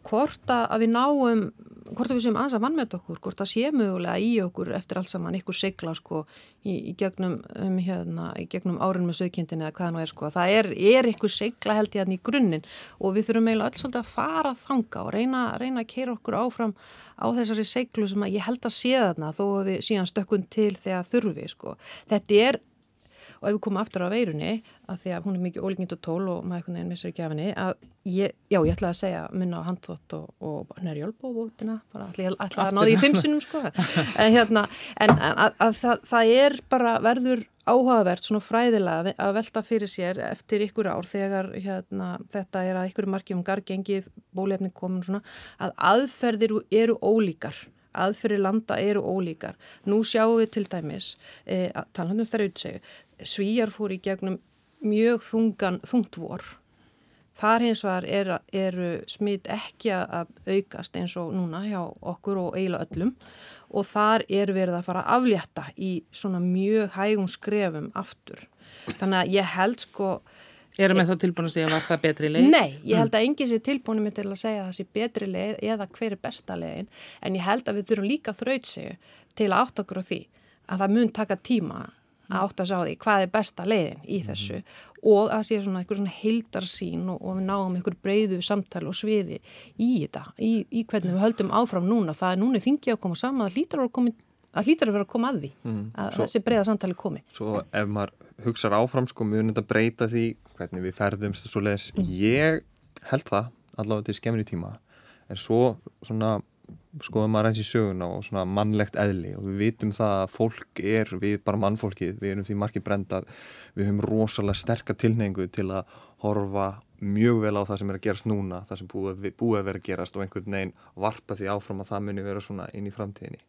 hvort að við náum, hvort við séum aðeins að vannmeta okkur, hvort að sé mögulega í okkur eftir allt saman, ykkur sigla sko í, í gegnum, um, hérna, gegnum árun með sögkindin eða hvað nú er sko, það er, er ykkur sigla held ég hérna í grunninn og við þurfum eiginlega svolítið að fara þanga og reyna, reyna að keira okkur áfram á þessari seglu sem ég held að sé þarna þó að við síðan stökkun til þegar þurfi sko. Þetta er, og ef við komum aftur á veirunni, að því að hún er mikið ólíknind og tól og maður einhvern veginn missur ekki af henni, að ég, já, ég ætlaði að segja minna á handþótt og, og nærjálp og bútina, bara ætla að náði í fimmsunum sko, <laughs> en hérna, en, en að, að það, það er bara verður áhugavert svona fræðilega að velta fyrir sér eftir ykkur ár þegar hérna, þetta er að ykkur margjum gargengi bólefni komin svona að aðferðir eru ólíkar. Aðferðir landa eru ólíkar. Nú sjáum við til dæmis e, talandum þar auðsegu svíjar fór í gegnum mjög þungan þungtvor þar hins vegar eru er smitt ekki að aukast eins og núna hjá okkur og eiginlega öllum og þar er verið að fara að aflétta í svona mjög hægum skrefum aftur. Þannig að ég held sko... Erum við þá tilbúin að segja var það betri leið? Nei, ég held að enginn sé tilbúin með til að segja að það sé betri leið eða hver er besta leiðin en ég held að við þurfum líka þraut sig til að átta okkur á því að það mun taka tíma að átta sig á því hvað er besta leiðin í þessu og að sé svona einhver svona heildarsýn og, og við náum einhver breyðu samtali og sviði í þetta, í, í hvernig við höldum áfram núna, það er núna þingi að koma saman, að, komi, að, að vera að koma að því, að Svo- þessi breyða samtali komi. Svo ef maður hugsar áfram sko mun þetta breyta því hvernig við ferðumst og svo leiðis ég held það allavega til skemmri tíma. En svo svona skoðum maður eins í söguna og svona mannlegt eðli og við vitum það að fólk er, við bara mannfólkið, við erum því margir brenda, við höfum rosalega sterka tilneingu til að horfa mjög vel á það sem er að gerast núna, það sem búið, búið að vera að gerast og einhvern veginn varpa því áfram að það muni vera svona inn í framtíðinni.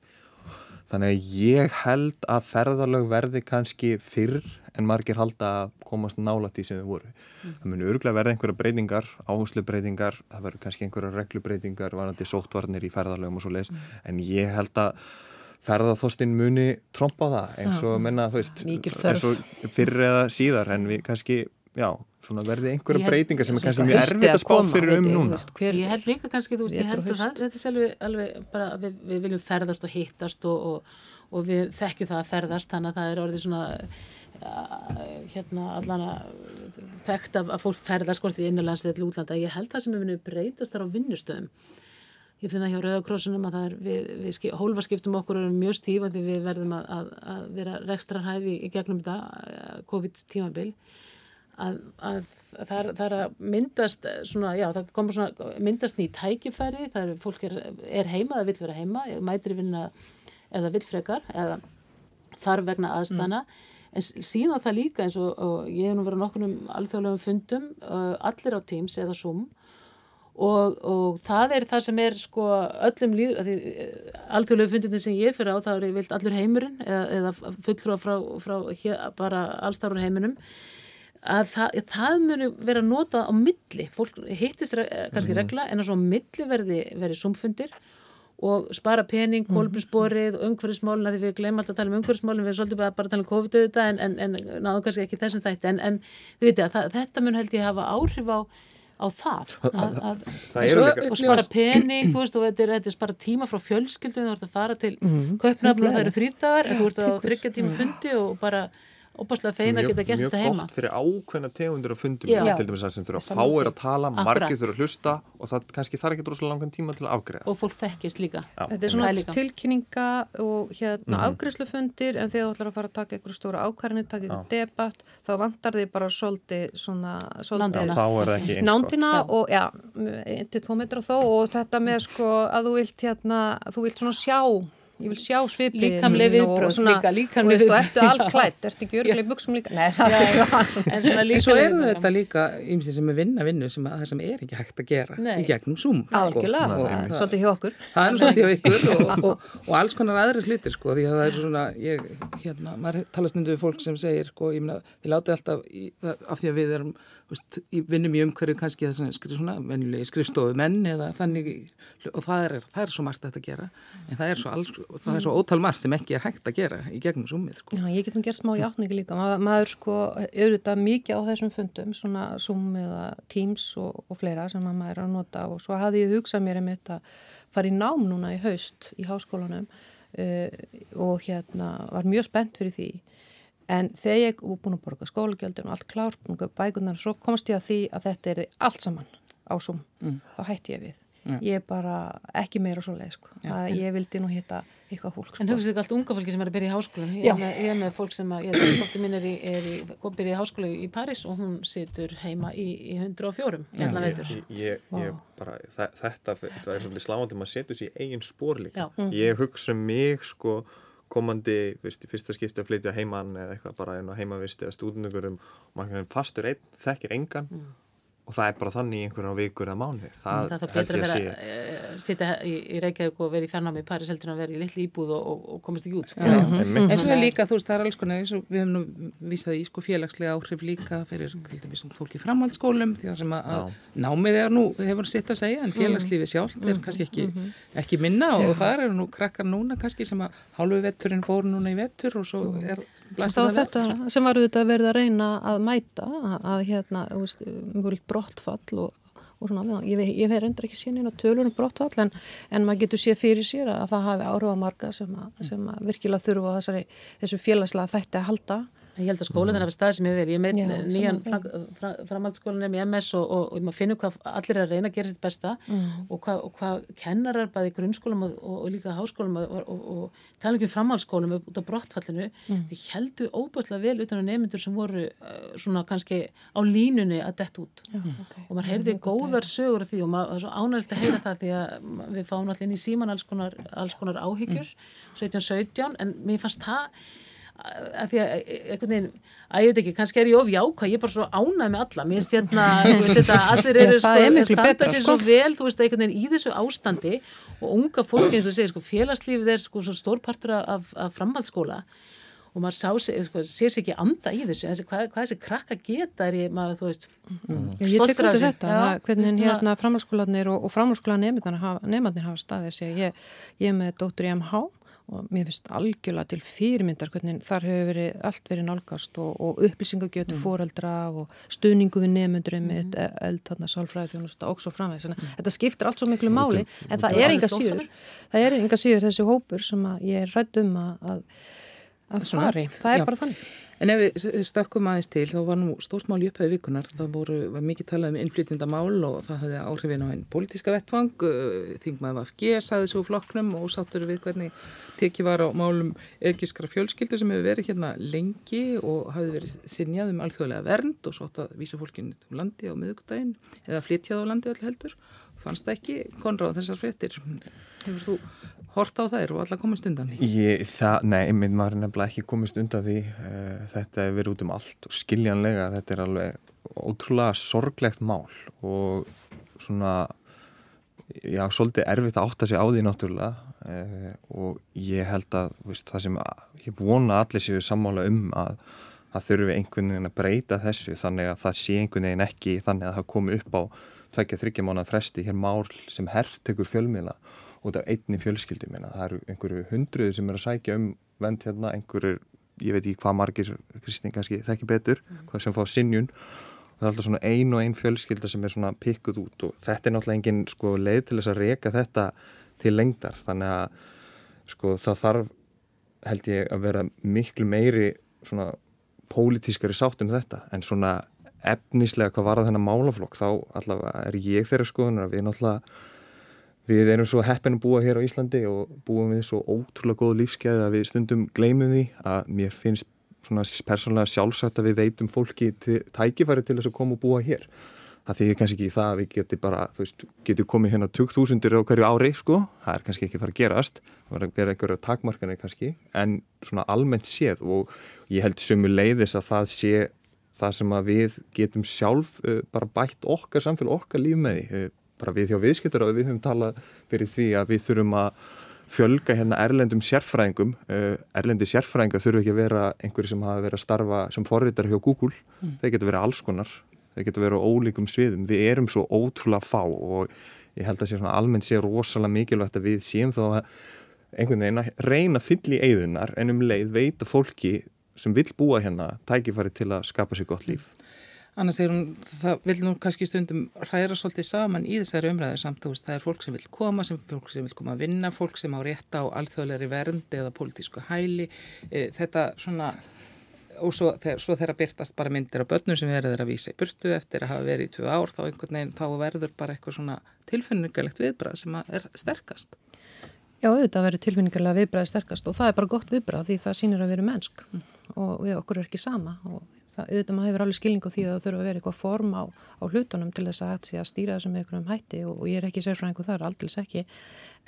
Þannig að ég held að ferðalög verði kannski fyrr en margir halda að komast nálat í sem þau voru. Mm. Það muni örgulega verða einhverja breytingar, áherslu breytingar, það verður kannski einhverja reglubreytingar, varandi sóttvarnir í ferðalögum og svo leiðis, mm. en ég held að ferðarþostin muni tromba það eins og menna, þú veist, eins og fyrr eða síðar en við kannski, já, svona verði einhverja breytingar sem er kannski mjög erfitt að spá fyrir um núna. Hver, ég held líka kannski, þú veist, ég held að það, þetta er selvi alveg bara, við, við viljum ferðast og hittast og, og, og við þekkjum það að ferðast, þannig að það er orðið svona hérna allan að þekkt að, fólk ferðast skort í innanlands eða útlanda. Ég held það sem er vinnið breytast þar á vinnustöðum. Ég finn það hjá Rauðakrossunum að er, við, við hólfarskiptum okkur og erum mjög stífa því við verðum að, að, að vera rekstrarhæfi í gegnum þetta COVID-tímabil að, að það, það er að myndast svona, já, það komur svona myndast nýjt tækifæri, það er fólk er, er heima, það vil vera heima, mætir vinna eða vil frekar eða þarf vegna aðstana mm. En síðan það líka eins og, og ég hef nú verið nokkur um alþjóðlegum fundum uh, allir á Teams eða Zoom og, og það er það sem er sko öllum líður uh, alþjóðlegu fundinni sem ég fyrir á það er vilt allur heimurinn eða, eða fulltrúa frá, frá hér, bara allstarfur heiminum að það, það muni vera notað á milli, fólk hittist kannski mm. regla en að svo á milli verði, verði sumfundir og spara pening, mhm. kolbjörnsborið og umhverfismálina því við glemum alltaf að tala um umhverfismálina við erum svolítið bara að tala um COVID-19 en, en, en náðum kannski ekki þessum þætti en, en þið veitir að það, þetta mun held ég hafa áhrif á, á það að, að, að, og spara pening veist, og þetta er, þetta er spara tíma frá fjölskyldun þú ert að fara til mm. köpnafn og það eru þrýrdagar þú ert að þryggja tíma fundi og bara óbúslega feina að geta gert þetta heima. Mjög gott fyrir ákveðna tegundir á fundum, Já. til dæmis að sem fyrir að fá er að tala, margir fyrir að hlusta og það kannski þarf ekki droslega langan tíma til að afgreða. Og fólk þekkist líka. Já. Þetta er svona tilkynninga og hérna mm -hmm. afgreðslufundir en þegar þú ætlar að fara að taka einhverju stóra ákvarðinni, taka einhverju debatt, þá vantar þið bara svolítið svona, svolítið þá er það ekki eins nándina og já, 1-2 metra þó og þetta með sko að þú vilt hérna, þú vilt svona sjá ég vil sjá svipliðin líkamlega viðbröð líka, líkamlega viðbröð og ertu allklætt, ertu ekki <laughs> örgulega í buksum líka? Nei, það er ekki það en svo eru þetta líka ymsið sem er vinna vinnu sem að það sem er ekki hægt að gera nei. í gegnum Zoom sko. algjörlega, svolítið hjá okkur. Það er svolítið hjá ykkur <laughs> og, og, og alls konar aðri hlutir sko, því að það er svona ég, hérna, maður talast við fólk sem segir sko, ég minna, þið látið alltaf í, af því að við erum veist, vinnum í umhverju kannski það sem skrif svona venjulegi skrifstofu menn eða þannig og það er, það er svo margt að gera. En það er svo, alls, það er svo ótal margt sem ekki er hægt að gera í gegnum sumið sko. Já, ég get nú gert smá í átningi líka. Ma, maður sko, auðvitað mikið á þessum fundum svona Zoom eða Teams og, og fleira sem maður er að nota. Og svo hafði ég hugsað mér um þetta fara í nám núna í haust í háskólanum uh, og hérna var mjög spennt fyrir því En þegar ég er búin að borga skólagjöldin og allt klárt, bækunar, svo komst ég að því að þetta er allt saman ásum. Mm. Þá hætti ég við. Ja. Ég er bara ekki meira svo leið, sko. Ja. Ég vildi nú hitta eitthvað fólk. Sko. En hugsaðu ekki allt unga fólki sem er að byrja í háskólan. Ég er, með, ég er með fólk sem að, ég dóttir mín er í, er í, byrja í háskóla í Paris og hún situr heima í, í 104 í allan veitur. Ég, ég bara, þetta, það er svolítið sláðandi, maður setur sér í eigin spór líka. Ég hugsa mig, sko, komandi, veist, í fyrsta skipti að flytja heimann eða eitthvað bara heimavisti eða stúdnugurum og maður fastur einn, þekkir engan. Mm og það er bara þannig í einhverjum vikur eða mánu það, það held ég að sé uh, sitja í, í Reykjavík og vera í fjarnámi í Paris heldur en að vera í litli íbúð og, og, og komast ekki út sko. ja, mm. en svo er líka, þú veist, það er alls konar við hefum nú vísað í sko, félagslega áhrif líka fyrir fólki framhaldsskólum því að sem að, að námið er nú hefur sitt að segja en mm. félagslífi sjálf mm. er kannski ekki, mm -hmm. ekki minna og, og það eru nú krakkar núna kannski sem að hálfu vetturinn fóru núna í vettur og svo er Þá þetta sem var auðvitað verið að reyna að mæta að, að hérna, brottfall og, og svona, ég, ég veit reyndar ekki síðan inn á tölunum brottfall en, en maður getur séð fyrir sér að það hafi áhuga marga sem, að, sem að virkilega þurfa þessari, þessu félagslega þætti að halda Ég held að skólan er af stað sem ég vil. Ég meit Já, nýjan sama fram, fram, framhaldsskólan í MS og, og, og maður finnur hvað allir er að reyna að gera sitt besta Mm. og hvað, og hvað kennarar bæði grunnskólum og, og líka háskólum og, og tala ekki um framhaldsskólum út af brottfallinu. Mm. Þið heldu óbúslega vel utan á nefnendur sem voru uh, svona kannski á línunni að dett út. Já, okay. Og maður heyrði góðar sögur því og maður var svo ánægilt að heyra það því að við fáum allir inn í síman alls konar, alls konar áhyggjur, 17-17, en mér fannst það að því að einhvern veginn að ég veit ekki, kannski er ég of jákvæð ég er bara svo ánæð með alla mér finnst hérna, <laughs> þú veist þetta, allir eru Það er miklu standa betra, sér sko. svo vel, þú veist, einhvern veginn í þessu ástandi og unga fólki eins og segir, sko, félagslífið er sko svo stór partur af, af framhaldsskóla og maður sá sig, sko, sér sér ekki anda í þessu, þessi, hvað, hvað þessi krakka geta er ég, maður, þú veist Ég tek stoltur af undir þessu. þetta, Já, það, hvernig svona- hérna framhalskólanir og, og framhalskóla nefndarnir hafa, hafa staðið sig. Ég, ég er með dóttur í MH og mér finnst algjörlega til fyrirmyndar hvernig þar hefur verið, allt verið nálgast og, og upplýsingagjötu mm. fóreldra og stuðningu við nefndur um mm. eld, þarna, sálfræði þjónusta og svo framvegð. Mm. Þetta skiptir allt svo miklu máli en það er enga síður, er þessi hópur sem ég er rætt um að, að, fari. Það er bara þannig. En ef við stökkum aðeins til, þá var nú stórt mál í upphæðu vikunar, það voru, var mikið talað um innflytjandamál og það hafði áhrifin á einn pólitíska vettvang, uh, þingmaður VFG saði svo flokknum og sáttur við hvernig tekið var á málum ergiskra fjölskyldu sem hefur verið hérna lengi og hafði verið sinjað um alþjóðlega vernd og sótt að vísa fólkinu um landi á miðugdægin eða flytjað á landi öll heldur. Fannst það ekki konráð þessar fréttir? Hefur þú hort á þær og alla komist undan því? Ég, það, nei, minn maður er nefnilega ekki komist undan því. Uh, þetta er verið út um allt og skiljanlega þetta er alveg ótrúlega sorglegt mál og svona já, svolítið erfitt að átta sig á því náttúrulega. Uh, og ég held að veist, það sem ég vona allir séu sammála um að það þurfi einhvern veginn að breyta þessu þannig að það sé einhvern veginn ekki þannig að það komi upp á tvekja þryggja mánuða fresti hér mál sem hertekur fjölmiðla út af einni fjölskyldi minna. Það eru einhverju hundruður sem er að sækja um vend hérna, einhverjur, ég veit ekki hvað margir, Kristín kannski þekki betur, hvað sem fá sinjun og það er alltaf svona ein og ein fjölskylda sem er svona pikkuð út og þetta er náttúrulega engin sko, leið til þess að reka þetta til lengdar. Þannig að sko, það þarf held ég að vera miklu meiri svona pólitískari sátt um þetta. En svona efnislega hvað var að þennan málaflokk þá allavega er ég þeirra skoðunar að við náttúrulega Við erum svo heppin að búa hér á Íslandi og búum við svo ótrúlega góð lífskeið að við stundum gleymum því að mér finnst svona persónulega sjálfsagt að við veitum fólki til, tækifæri til þess að koma og búa hér. Það þýðir kannski ekki það að við getum bara, þú veist, getum komið hérna 20.000 á hverju ári, sko. Það er kannski ekki fara að gerast. Það var að gera einhverja takmarkanir kannski, en svona almennt séð og ég held sömu leiðis að það sé það sem að við getum sjálf uh, bara bætt okkar samfélag, okkar líf með því. Bara við hjá viðskiptar og við höfum talað fyrir því að við þurfum að fjölga hérna erlendum sérfræðingum. Uh, erlendi sérfræðinga þurfu ekki að vera einhverju sem hafa verið að starfa sem forritar hjá Google, mm. þeir getur verið alls konar. Þeir getur verið á ólíkum sviðum. Við erum svo ótrúlega fá og ég held að sé svona almennt sé rosalega mikilvægt að við séum þá að einhvern veginn að reyna að fylla í eigðunar en um leið veita fólki sem vil búa hérna tækifæri til að skapa sér gott líf Anna segir hún, það vil nú kannski stundum hræra svolítið saman í þessari umræðu samt, veist, það er fólk sem vil koma, sem fólk sem vil koma að vinna, fólk sem á rétt á alþjóðleiri vernd eða pólitísku hæli, e, þetta svona, og svo, þegar, svo þeirra byrtast bara myndir á börnum sem verður að vísa í burtu eftir að hafa verið í tvö ár, þá einhvern veginn, þá verður bara eitthvað svona tilfinningalegt viðbrað sem er sterkast. Já, auðvitað verður tilfinningarlega viðbræði sterkast og það er bara gott viðbræð því það sýnir að vera mennsk og við okkur er ekki sama og það, auðvitað maður hefur alveg skilning á því að það þurfa að vera eitthvað form á, á hlutunum til þess að hægt sé að stýra þessum einhverjum hætti og, og ég er ekki sérfræðingu þar, aldils ekki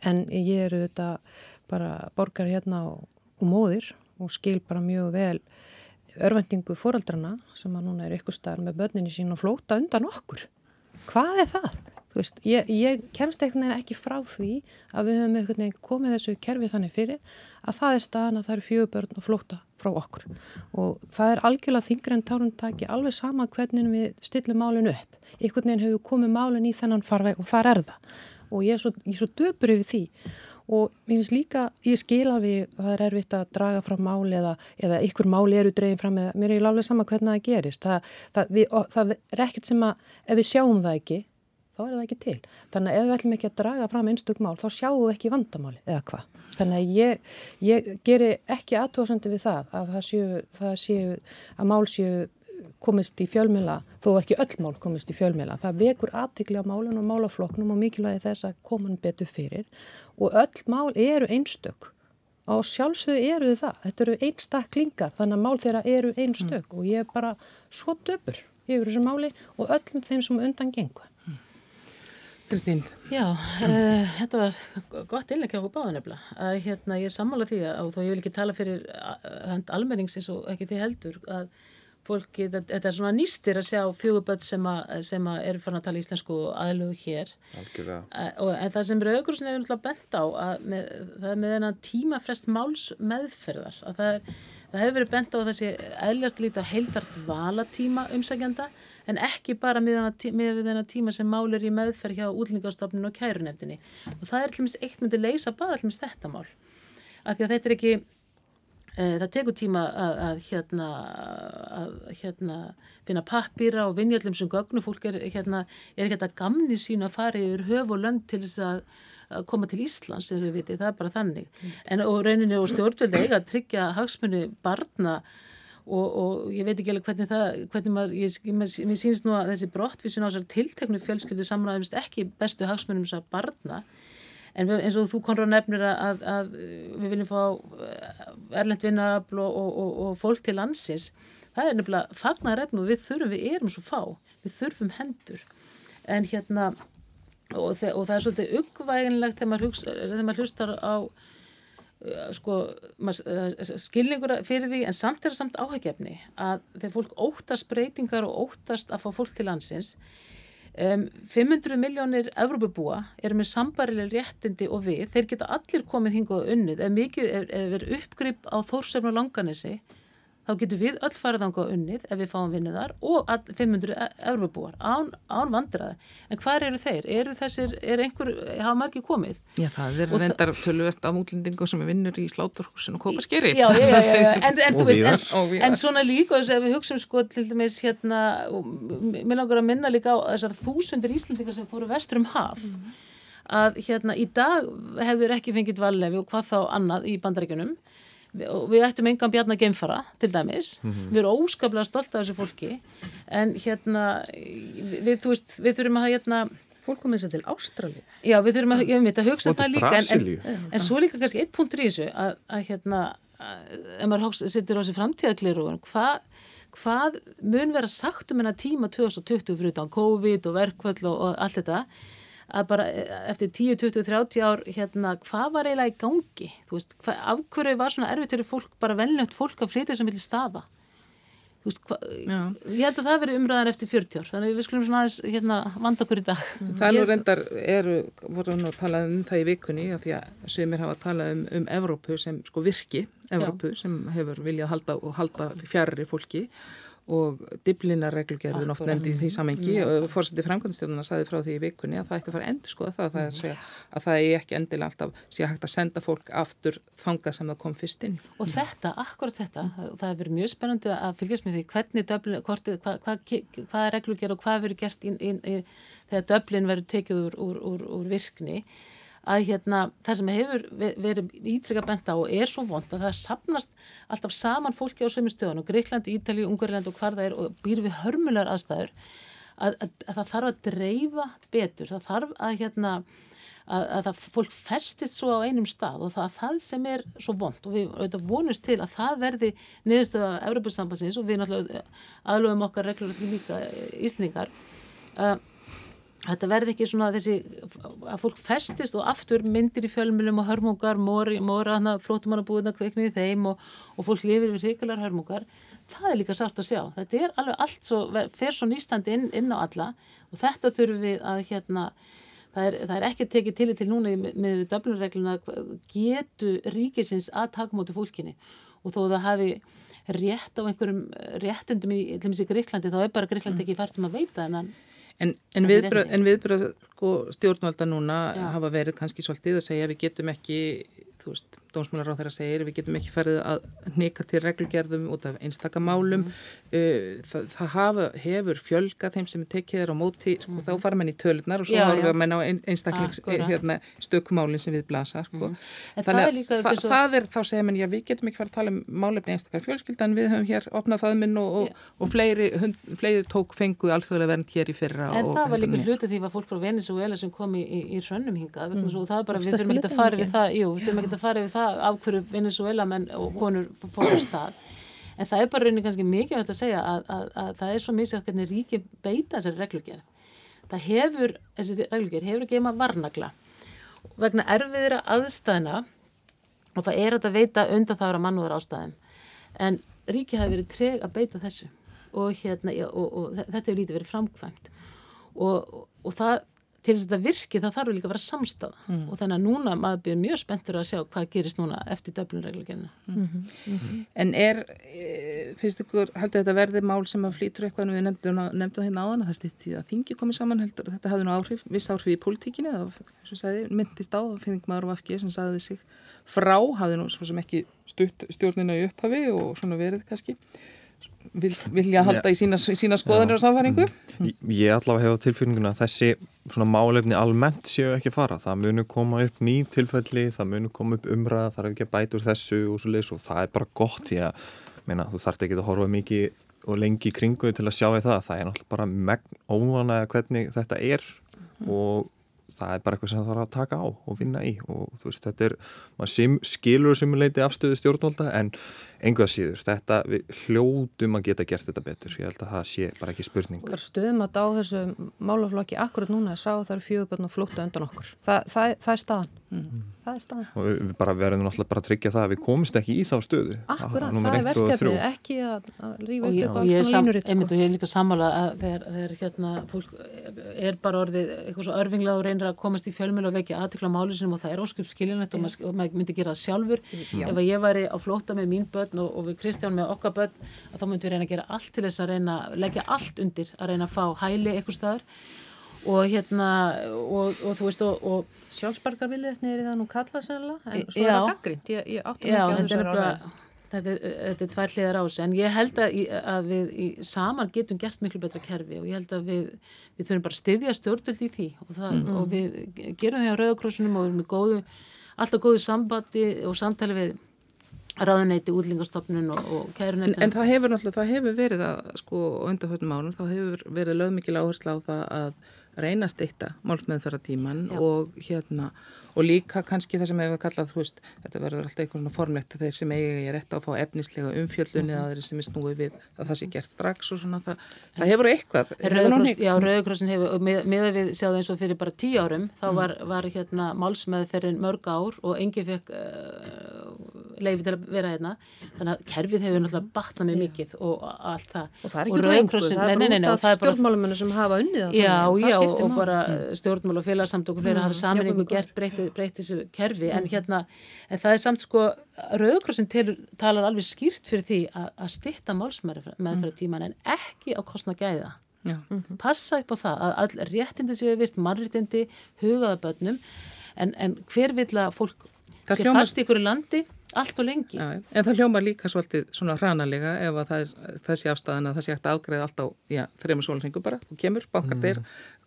en ég er auðvitað bara borgar hérna og, og móðir og skil bara mjög vel örvendingu fóraldrana sem að núna er ykkur staðar með börninni sín og flóta undan okkur. Hvað er það? Veist, ég, ég kemst veginn ekki frá því að við höfum komið þessu kerfi þannig fyrir að það er staðan að það eru fjögur börn og flóta frá okkur. Og það er algjörlega þingri en tárundtaki alveg sama hvernig við stillum málun upp. Einhvern veginn hefur komið málun í þennan farveg og þar er það. Og ég er svo, ég er svo döpur yfir því. Og mér finnst líka, ég skil að við það er erfitt að draga fram máli eða, eða ykkur máli eru dregin fram eða mér er ekki alveg sama hvernig það gerist. Það, það, við, það er ekkert sem að ef við sjáum það ekki þá er það ekki til. Þannig að ef við ætlum ekki að draga fram einstök mál, þá sjáum við ekki vandamáli eða hvað. Þannig að ég, ég geri ekki aðtóðsandi við það að það séu, það séu, að mál séu komist í fjölmjöla, þó ekki öll mál komist í fjölmjöla. Það vekur aðtikli á málun og málafloknum og mikilvægi þess að koman betur fyrir og öll mál eru einstök og sjálfsögðu eru þið það. Þetta eru einstaklingar, þannig að mál þeirra eru einstök mm. og ég er bara svo döpur yfir þessu máli og öllum þeim sem undan gengu. Kristín. Já, uh, þetta var gott innlegg hjá okkur báðanefla. Hérna, ég er sammála því að þó ég vil ekki tala fyrir hönd almenningsins og ekki því heldur að fólki, þetta er svona nýstir að sjá fjöguböld sem, sem að eru fann að tala íslensku aðlugu hér og, en það sem Rauðgursin hefur náttúrulega bent á að með, það er með þennan tímafrest máls meðferðar að það, er, það hefur verið bent á þessi eðljast lítið á heildart valatíma umsækjanda en ekki bara með þennan tíma sem mál er í meðferð hjá útlendingastofnun og kærunefndinni og það er allmis eitt myndi leysa bara allmis þetta mál af því að þetta er ekki Eh, það tekur tíma að, að, hérna, að hérna, finna pappýra og vinja allum sem gögnu. Fólk er, hérna, er ekki þetta gamni sín að fara yfir höf og lönd til þess að, að koma til Íslands, það er bara þannig. En og rauninni og stjórnveldi eiga að tryggja hagsmunni barna og, og ég veit ekki alveg hvernig það, hvernig maður, ég, mér sínist nú að þessi brottvísin á þessar tilteknu fjölskyldu samræðumst ekki bestu hagsmunum þess að barna. En við, eins og þú konur nefnir að, að við viljum fá eh, erlend vinnafl og, og, og, og fólk til landsins. Það er nefnilega fagnar efn og við þurfum, við erum svo fá. Við þurfum hendur. En hérna og það er svolítið uggvæginlegt þegar maður, hlustar á sko eh, skilningur fyrir því en samt er samt áhægefni að þegar fólk óttast breytingar og óttast að fá fólk til landsins Um, 500 miljónir Evrópabúa eru með sambarileg réttindi og við, þeir geta allir komið hinga og unnið, ef mikið er, er uppgrip á þórsefn og langanesi þá getur við öll farið ánga unnið ef við fáum vinnu þar og 500 Evrópabúar án, án vandraði en hvað eru þeir? Eru þessir, er einhver, hafa margir komið? Já, það er reyndar tölvert af útlendingu sem er vinnur í sláturhúsinu og kopaskeri Já, já, já, já, en, en <laughs> þú veist en, en svona líka þess að við hugsaum sko til dæmis hérna, mér langar að minna líka á þessar þúsundir íslendingar sem fóru vestur um haf mm. að hérna í dag hefur ekki fengið vallefi og hvað þá annað í bandaríkunum við ættum engan bjarn að geimfara til dæmis, mm -hmm. við erum óskaplega stolt af þessu fólki. En hérna við, þú veist, við þurfum að hérna Fólk komið sér til Ástralju Já, við þurfum að, ég veit að hugsa það líka en, en, en svo líka kannski eitt punktur í þessu að, að hérna, að, ef maður sittur á þessi framtíðakliru hvað hvað mun vera sagt um hennar tíma 2020 fyrir utan COVID og verkvöld og, og allt þetta að bara eh, eftir 10, 20, 30 ár hérna, hvað var eiginlega í gangi? Veist, hvað, af hverju var svona erfitt fyrir fólk, bara velnögt fólk að flytja sem vilja staða? Veist, hva, ég held að það veri umræðan eftir 40 ár, þannig við skulum svona aðeins hérna, vanda okkur í dag. Það er nú reyndar, eru, voru nú að tala um það í vikunni, af því að sögumir hafa að tala um, um Evrópu sem sko virki Evrópu Já. sem hefur viljað halda og halda fjærri fólki og diblinarreglugerðin oft nefndi í því samengi og fórsetið framkvæmstjónuna saði frá því í vikunni að það ætti að fara endur skoða það, það er að það er ekki endilega alltaf sé hægt að senda fólk aftur þangað sem það kom fyrst inn. Og þetta, akkurat þetta, það hefur verið mjög spennandi að fylgjast með því hvernig döblin, hvort, hvað, hvað, hvað er reglugerð og hvað verið gert inn, inn, inn, þegar döblin verið tekið úr, úr, úr, úr virkni að hérna, það sem hefur verið ítrykka benda á og er svo vond að það sapnast alltaf saman fólki á sömu stöðun og Greikland, Ítali, Ungarland og hvar það er og býr við hörmulegar aðstæður að, að, að það þarf að dreifa betur, það þarf að hérna að, að það fólk festist svo á einum stað og það, það sem er svo vond og við auðvitað vonumst til að það verði niðurstöða Európa-sambansins og við náttúrulega aðlöfum okkar reglur líka íslningar að Þetta verði ekki svona þessi að fólk festist og aftur myndir í fjölmjölum og hörmungar, móra, móra flótumannabúðina kveiknið í þeim og, og fólk lifir við hrikalar hörmungar. Það er líka sátt að sjá. Þetta er alveg allt svo, fer svo nýstandi inn, inn á alla og þetta þurfum við að hérna, það er, það er ekki tekið til til núna með, með döflunregluna getu ríkisins að taka mútið fólkinni og þó það hafi rétt á einhverjum réttundum í, í Gríklandi þá er bara Gríklandi ekki fært um að veita en hann En, en viðbröð, viðbröð sko, stjórnvalda núna Já. hafa verið kannski svolítið að segja við getum ekki, þú veist, dómsmálar á þeirra segir, við getum ekki ferðið að neka til reglugerðum út af einstakamálum mm. uh, það, það hafa, hefur fjölga þeim sem tekið er á móti, sko, mm. þá fara menn í tölunar og svo að menna á einstaklings hérna, stökumálinn sem við blasa sko. mm. þannig að þa svo... það er þá segja menn, já við getum ekki farið að tala um málefni einstakar fjölskyldan, við höfum hér opnað faðminn og, og, og fleiri, hund, fleiri tók fengu alþjóðlega vernd hér í fyrra En það var líka hluti því að fólk frá Venezuela sem kom í, í, í hrönnum hingað mm. og það er bara, við þurfum ekki að fara við það að það af hverju Venezuela menn og konur fórst það en það er bara rauninni kannski mikið að segja að, að, að það er svo misið hvernig ríki beita þessari reglugjörð það hefur, þessi reglugjörð hefur ekki einma varnagla vegna erfiðra aðstæðina og það er að veita undan það að mannúðar ástæðum en ríki hafi verið treg að beita þessu og, hérna, og, og þetta hefur lítið verið framkvæmt. Og, og það til þess að þetta virki þá þarf líka að vera samstafa mm. og þannig að núna maður byrjur mjög spenntur að sjá hvað gerist núna eftir döflunreglugjörna mm -hmm. mm -hmm. En er e, finnst ykkur, heldur þetta verði mál sem að flýtur eitthvað við nefndum, nefndum hérna áðan að það stýtti að þingi komið saman heldur þetta hafði nú áhrif, viss áhrif í politíkinu það myndist á, það finnst maður á FG sem sagði sig frá hafði nú svo sem ekki stutt stjórnina í upphafi og svona verið kannski vilja halda í sína, sína skoðanir og samfæringu? Mm. Ég allavega hefa tilfinninguna að þessi svona málefni almennt séu ekki að fara. Það munu koma upp ný tilfelli, það munu koma upp umræða, það er ekki að bæta úr þessu og svo leiðis og það er bara gott að meina, þú þarfst ekki að horfa mikið og lengi í kringuði til að sjá því það. Það er náttúrulega bara megn óvanaða hvernig þetta er mm. og það er bara eitthvað sem það þarf að taka á og vinna í og þú veist, þetta er, maður skilur simuleiti afstöðu stjórnvalda en enguða síður, þetta við hljóðum að geta gert þetta betur, ég held að það sé bara ekki spurning. Okkar stöðum að dá þessu málaflokki akkurat núna að sá það eru fjöguböldn og flóta undan okkur, Þa, það, það er staðan mm. það er staðan. Og við bara verðum náttúrulega bara að tryggja það að við komumst ekki í þá stöðu. Akkurat, það er verkefnið, ekki að, að rífa upp eitthvað alls konar línur. Einmitt og ég er líka sammála að þegar, þegar hérna fólk er bara orðið eitthvað svo örfinglega og reynir að komast í fjölmjölu og vekja aðtikla málusinum og það er ósköp skiljanlegt og maður myndi gera það sjálfur. Ef að ég væri á flóta með mín börn og, og við Kristján með okkar börn að þá myndum við reyna að gera allt til þess að reyna leggja allt undir að reyna að fá hæli eitthvað staðar. Og hérna og, og þú veist og, og sjálfsbarkarvilliðni er það nú kallað sérlega en svo já, er það gaggrind ég, ég átti já, þetta er bara þetta er, þetta er tvær hliðar ás en ég held að, að við í, saman getum gert miklu betra kerfi og ég held að við, við þurfum bara að styðja stjórnvöld í því og, það, mm. og við gerum því á Rauðakrossunum og við erum með góðu alltaf góðu sambandi og samtali við ráðuneyti, útlingastofnun og, og kærunetun. En, en það hefur náttúrulega, það hefur verið að sko undarhörnum ánum, þá hefur verið lögmikil áherslu á það að reyna að steytta málsmeðferða tíman og hérna og líka kannski það sem hefur kallað þú veist, þetta verður alltaf einhvern veginn formlegt þeir sem eiga ég rétt á að fá efnislega umfjöldunni mm -hmm. að þeir sem er snúið við að það sé gert strax og svona, það, það hefur eitthvað. Rauðkross, Já, Rauðkrossin hefur með, með að við sjáum eins og fyrir bara tíu árum þá mm. var, var hérna málsmeðferðin mörg ár og engi fekk uh, leiði til að vera hérna. Þannig að kerfið hefur náttúrulega batnað með mikið og allt það. Og það er ekki rauðkrossin, það er út af stjórnmáluminu sem og og breytt þessu kerfi en mhm. hérna, en það er samt sko Rauðkrossin talar alveg skýrt fyrir því að stitta málsmeðfra mhm. tíman en ekki á kostna gæða Já. Mhm. passa upp á það að all réttindi séu virt, mannréttindi hugaða börnum en, en hver vil að fólk það sé hljómar... fast í ykkur landi allt og lengi. Já, en það hljómar líka svolítið svona hranalega ef að það er þessi afstæðan að það sé eftir aðgreða allt á þrejum sólringu bara, þú kemur, bankar mm. dyr,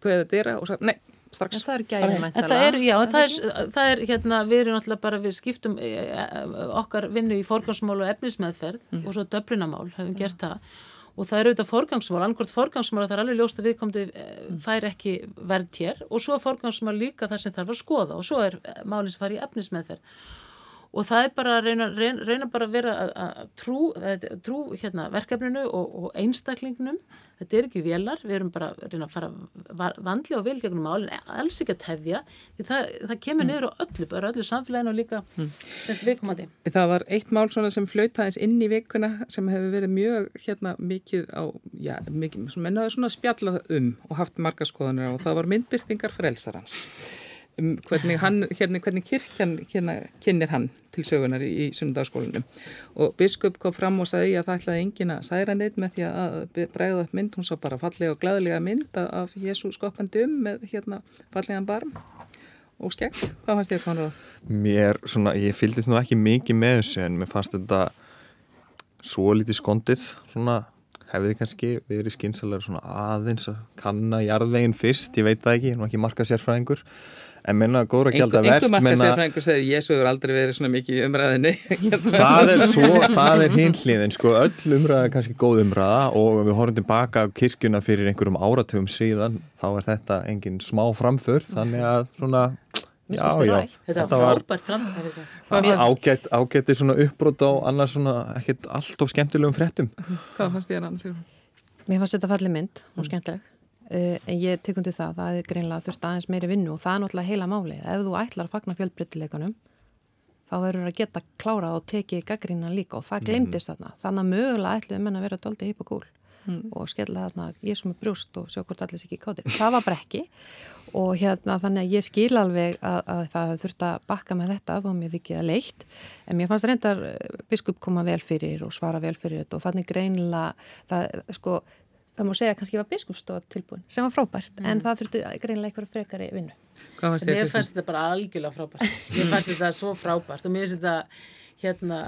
hvaðið dyra og svo, nei, strax. En það er gæðið mæntala. En það er, já, það er, það er, hérna, við erum náttúrulega bara, við skiptum e, e, okkar vinnu í forgangsmál og efnismeðferð mm. og svo döflunamál, höfum mm. gert það og það eru auðvitað forgangsmál, angort forgangsmál að það er alveg ljóst að viðkomandi e, fær ekki verð hér og svo forgangsmál líka það sem þarf að skoða og svo er málins fara í efnismeðferð og það er bara að reyna, reyna, reyna bara að vera að, að trú, að, trú hérna, verkefninu og, og einstaklingnum þetta er ekki velar, við erum bara að reyna að fara vandli og vel gegnum málinn alls ekki að tefja, því það, það kemur mm. niður á öllu, bara öllu samfélaginu og líka mm. semst viðkomandi. Það var eitt mál svona sem flautaðis inn í vikuna sem hefur verið mjög hérna mikið á, já, mikið, sem ennaði svona spjallað um og haft marga skoðanir á og það var myndbyrtingar frelsarans um hvernig, hann, hérna, hvernig kirkjan hérna, kynir hann til sögunar í, í sundarskólinum og biskup kom fram og sagði að það ætlaði engin að særa neitt með því að bregða upp mynd, hún sá bara fallega og glæðilega mynd af Jésu skoppandi um með hérna fallegan barm og skegg. Hvað fannst þér Konrad? Mér, svona, ég fylgist nú ekki mikið með þessu en mér fannst þetta svo lítið skondið svona hefði kannski verið skynsalega svona aðeins að kanna jarðveginn fyrst, ég veit það ekki, nú ekki marka sérfræðingur en menna góður að gælda verðt Einhver marka sérfræðingur segir, Jésu hefur aldrei verið svona mikið umræðinni <laughs> Það er svo, það er hinn hliðin sko, öll umræða er kannski góð umræða og við horfum tilbaka á kirkjuna fyrir einhverjum áratugum síðan, þá er þetta engin smá framför, þannig að svona, já, já. Þetta var Ágætt, ágætti svona uppbrót á annars svona ekkert allt of skemmtilegum fréttum. Hvað fannst þér annars? Mér fannst þetta fallið mynd og skemmtileg. Uh, en ég tekundi það, það er greinlega þurft aðeins meiri vinnu og það er náttúrulega heila máli ef þú ætlar að fagna fjölbreytileikunum þá verður að geta klárað og tekið gaggrína líka og það glemdist mm. þarna. Þannig að mögulega ætluði menn að vera doldi hip og gúl mm. og skella þarna ég sem er brjóst og sjá hvort allir sé ekki kátir það var brekki og hérna þannig að ég skil alveg að, að það þurft að bakka með þetta þó mér þykja leitt en mér fannst reyndar eh, biskup koma vel fyrir og svara vel fyrir þetta og þannig greinlega það, sko, það má segja kannski var biskupstofa tilbúin sem var frábært mm. en það þurftu greinlega einhverju frekari vinnu. Fannst mér fannst þetta bara algjörlega frábært. Mér fannst þetta svo frábært og mér finnst þetta hérna,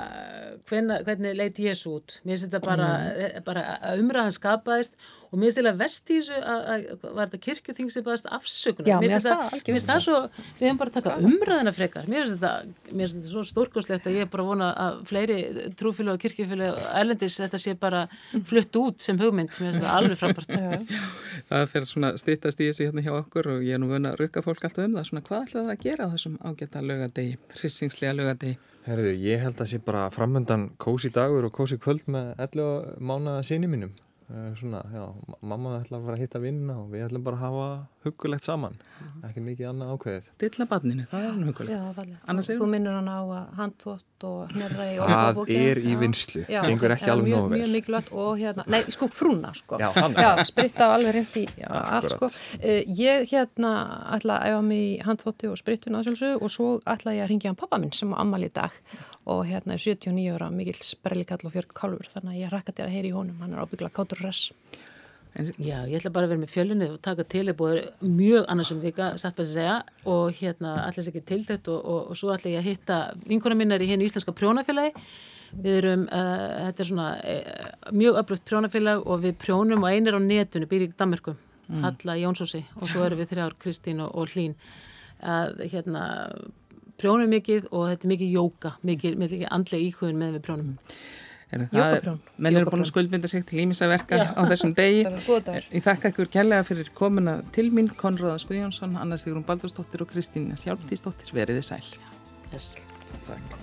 hven, hvernig leiti ég svo út? Mér finnst þetta bara, mm. bara umræðan skapaðist og mér finnst þetta verst í þessu að var þetta kirkjuþing sem baðist afsökunar? Mér finnst þetta, þetta svo við hefum bara takað umræðina frekar. Mér finnst þetta, þetta svo stórkoslegt að ég er bara vona að fleiri trúfélag og kirkjufélag og erlendis þetta sé bara flutt út sem hugmynd. Sem finnst þetta alveg frábært. Það fyrir svona stýttast í þessu hérna hjá okkur og ég er nú vöna að rukka fólk alltaf um það. Svona hvað ætlaði það að gera á þessum ágæta lögadegi Herðu, ég held að sé bara framöndan kósi dagur og kósi kvöld með 11 mánuða síni mínum. Eh, svona, já, mamma ætla að fara að hitta vinna og við ætlum bara að hafa hugulegt saman, ekki mikið annað ákveðið. Dilla barninu, það er hugulegt. Já, þú, þú minnur hann á að handtótt og hnerra í Það er í vinslu, gengur ekki alveg nógu vel. Mjög mikilvægt og hérna, nei, sko frúna, sko. Já. Já, spritta alveg reyndi í allt, sko. Uh, ég hérna ætla að æfa mig í handtótti og sprittun aðsjálfsög og svo ætla ég að ringja hann pappa minn sem á ammal í dag og hérna er 79 ára mikill sprellikall og fjörg kálfur þannig að ég rakka til að heyri í honum, hann er ábyggla kátur res. Já, ég ætla bara að vera með fjölunni og taka til ég búið mjög annars um vika, satt bara að segja og hérna allir sér ekki til þetta og, og, og svo ætla ég að hitta vinkona minnar í hennu Íslenska prjónafélagi. Við erum, uh, þetta er svona uh, mjög öflugt prjónafélag og við prjónum og einir á netunni, býr í Danmarku mm. Halla Jónsósi og svo erum við þrjár Kristín og, og Hlín. Að hérna prjónum mikið og þetta er mikið jóka, mikið, mikið andlega íkvöðun með við prjónum menn eru búin að skuldbynda sig til ímisaverka á þessum degi. Ég þakka ykkur kærlega fyrir komuna til mín Konráða Skuðjónsson, Anna Sigrun Baldurstóttir og Kristín Sjálftíðstóttir, veriði sæl. Yes. Takk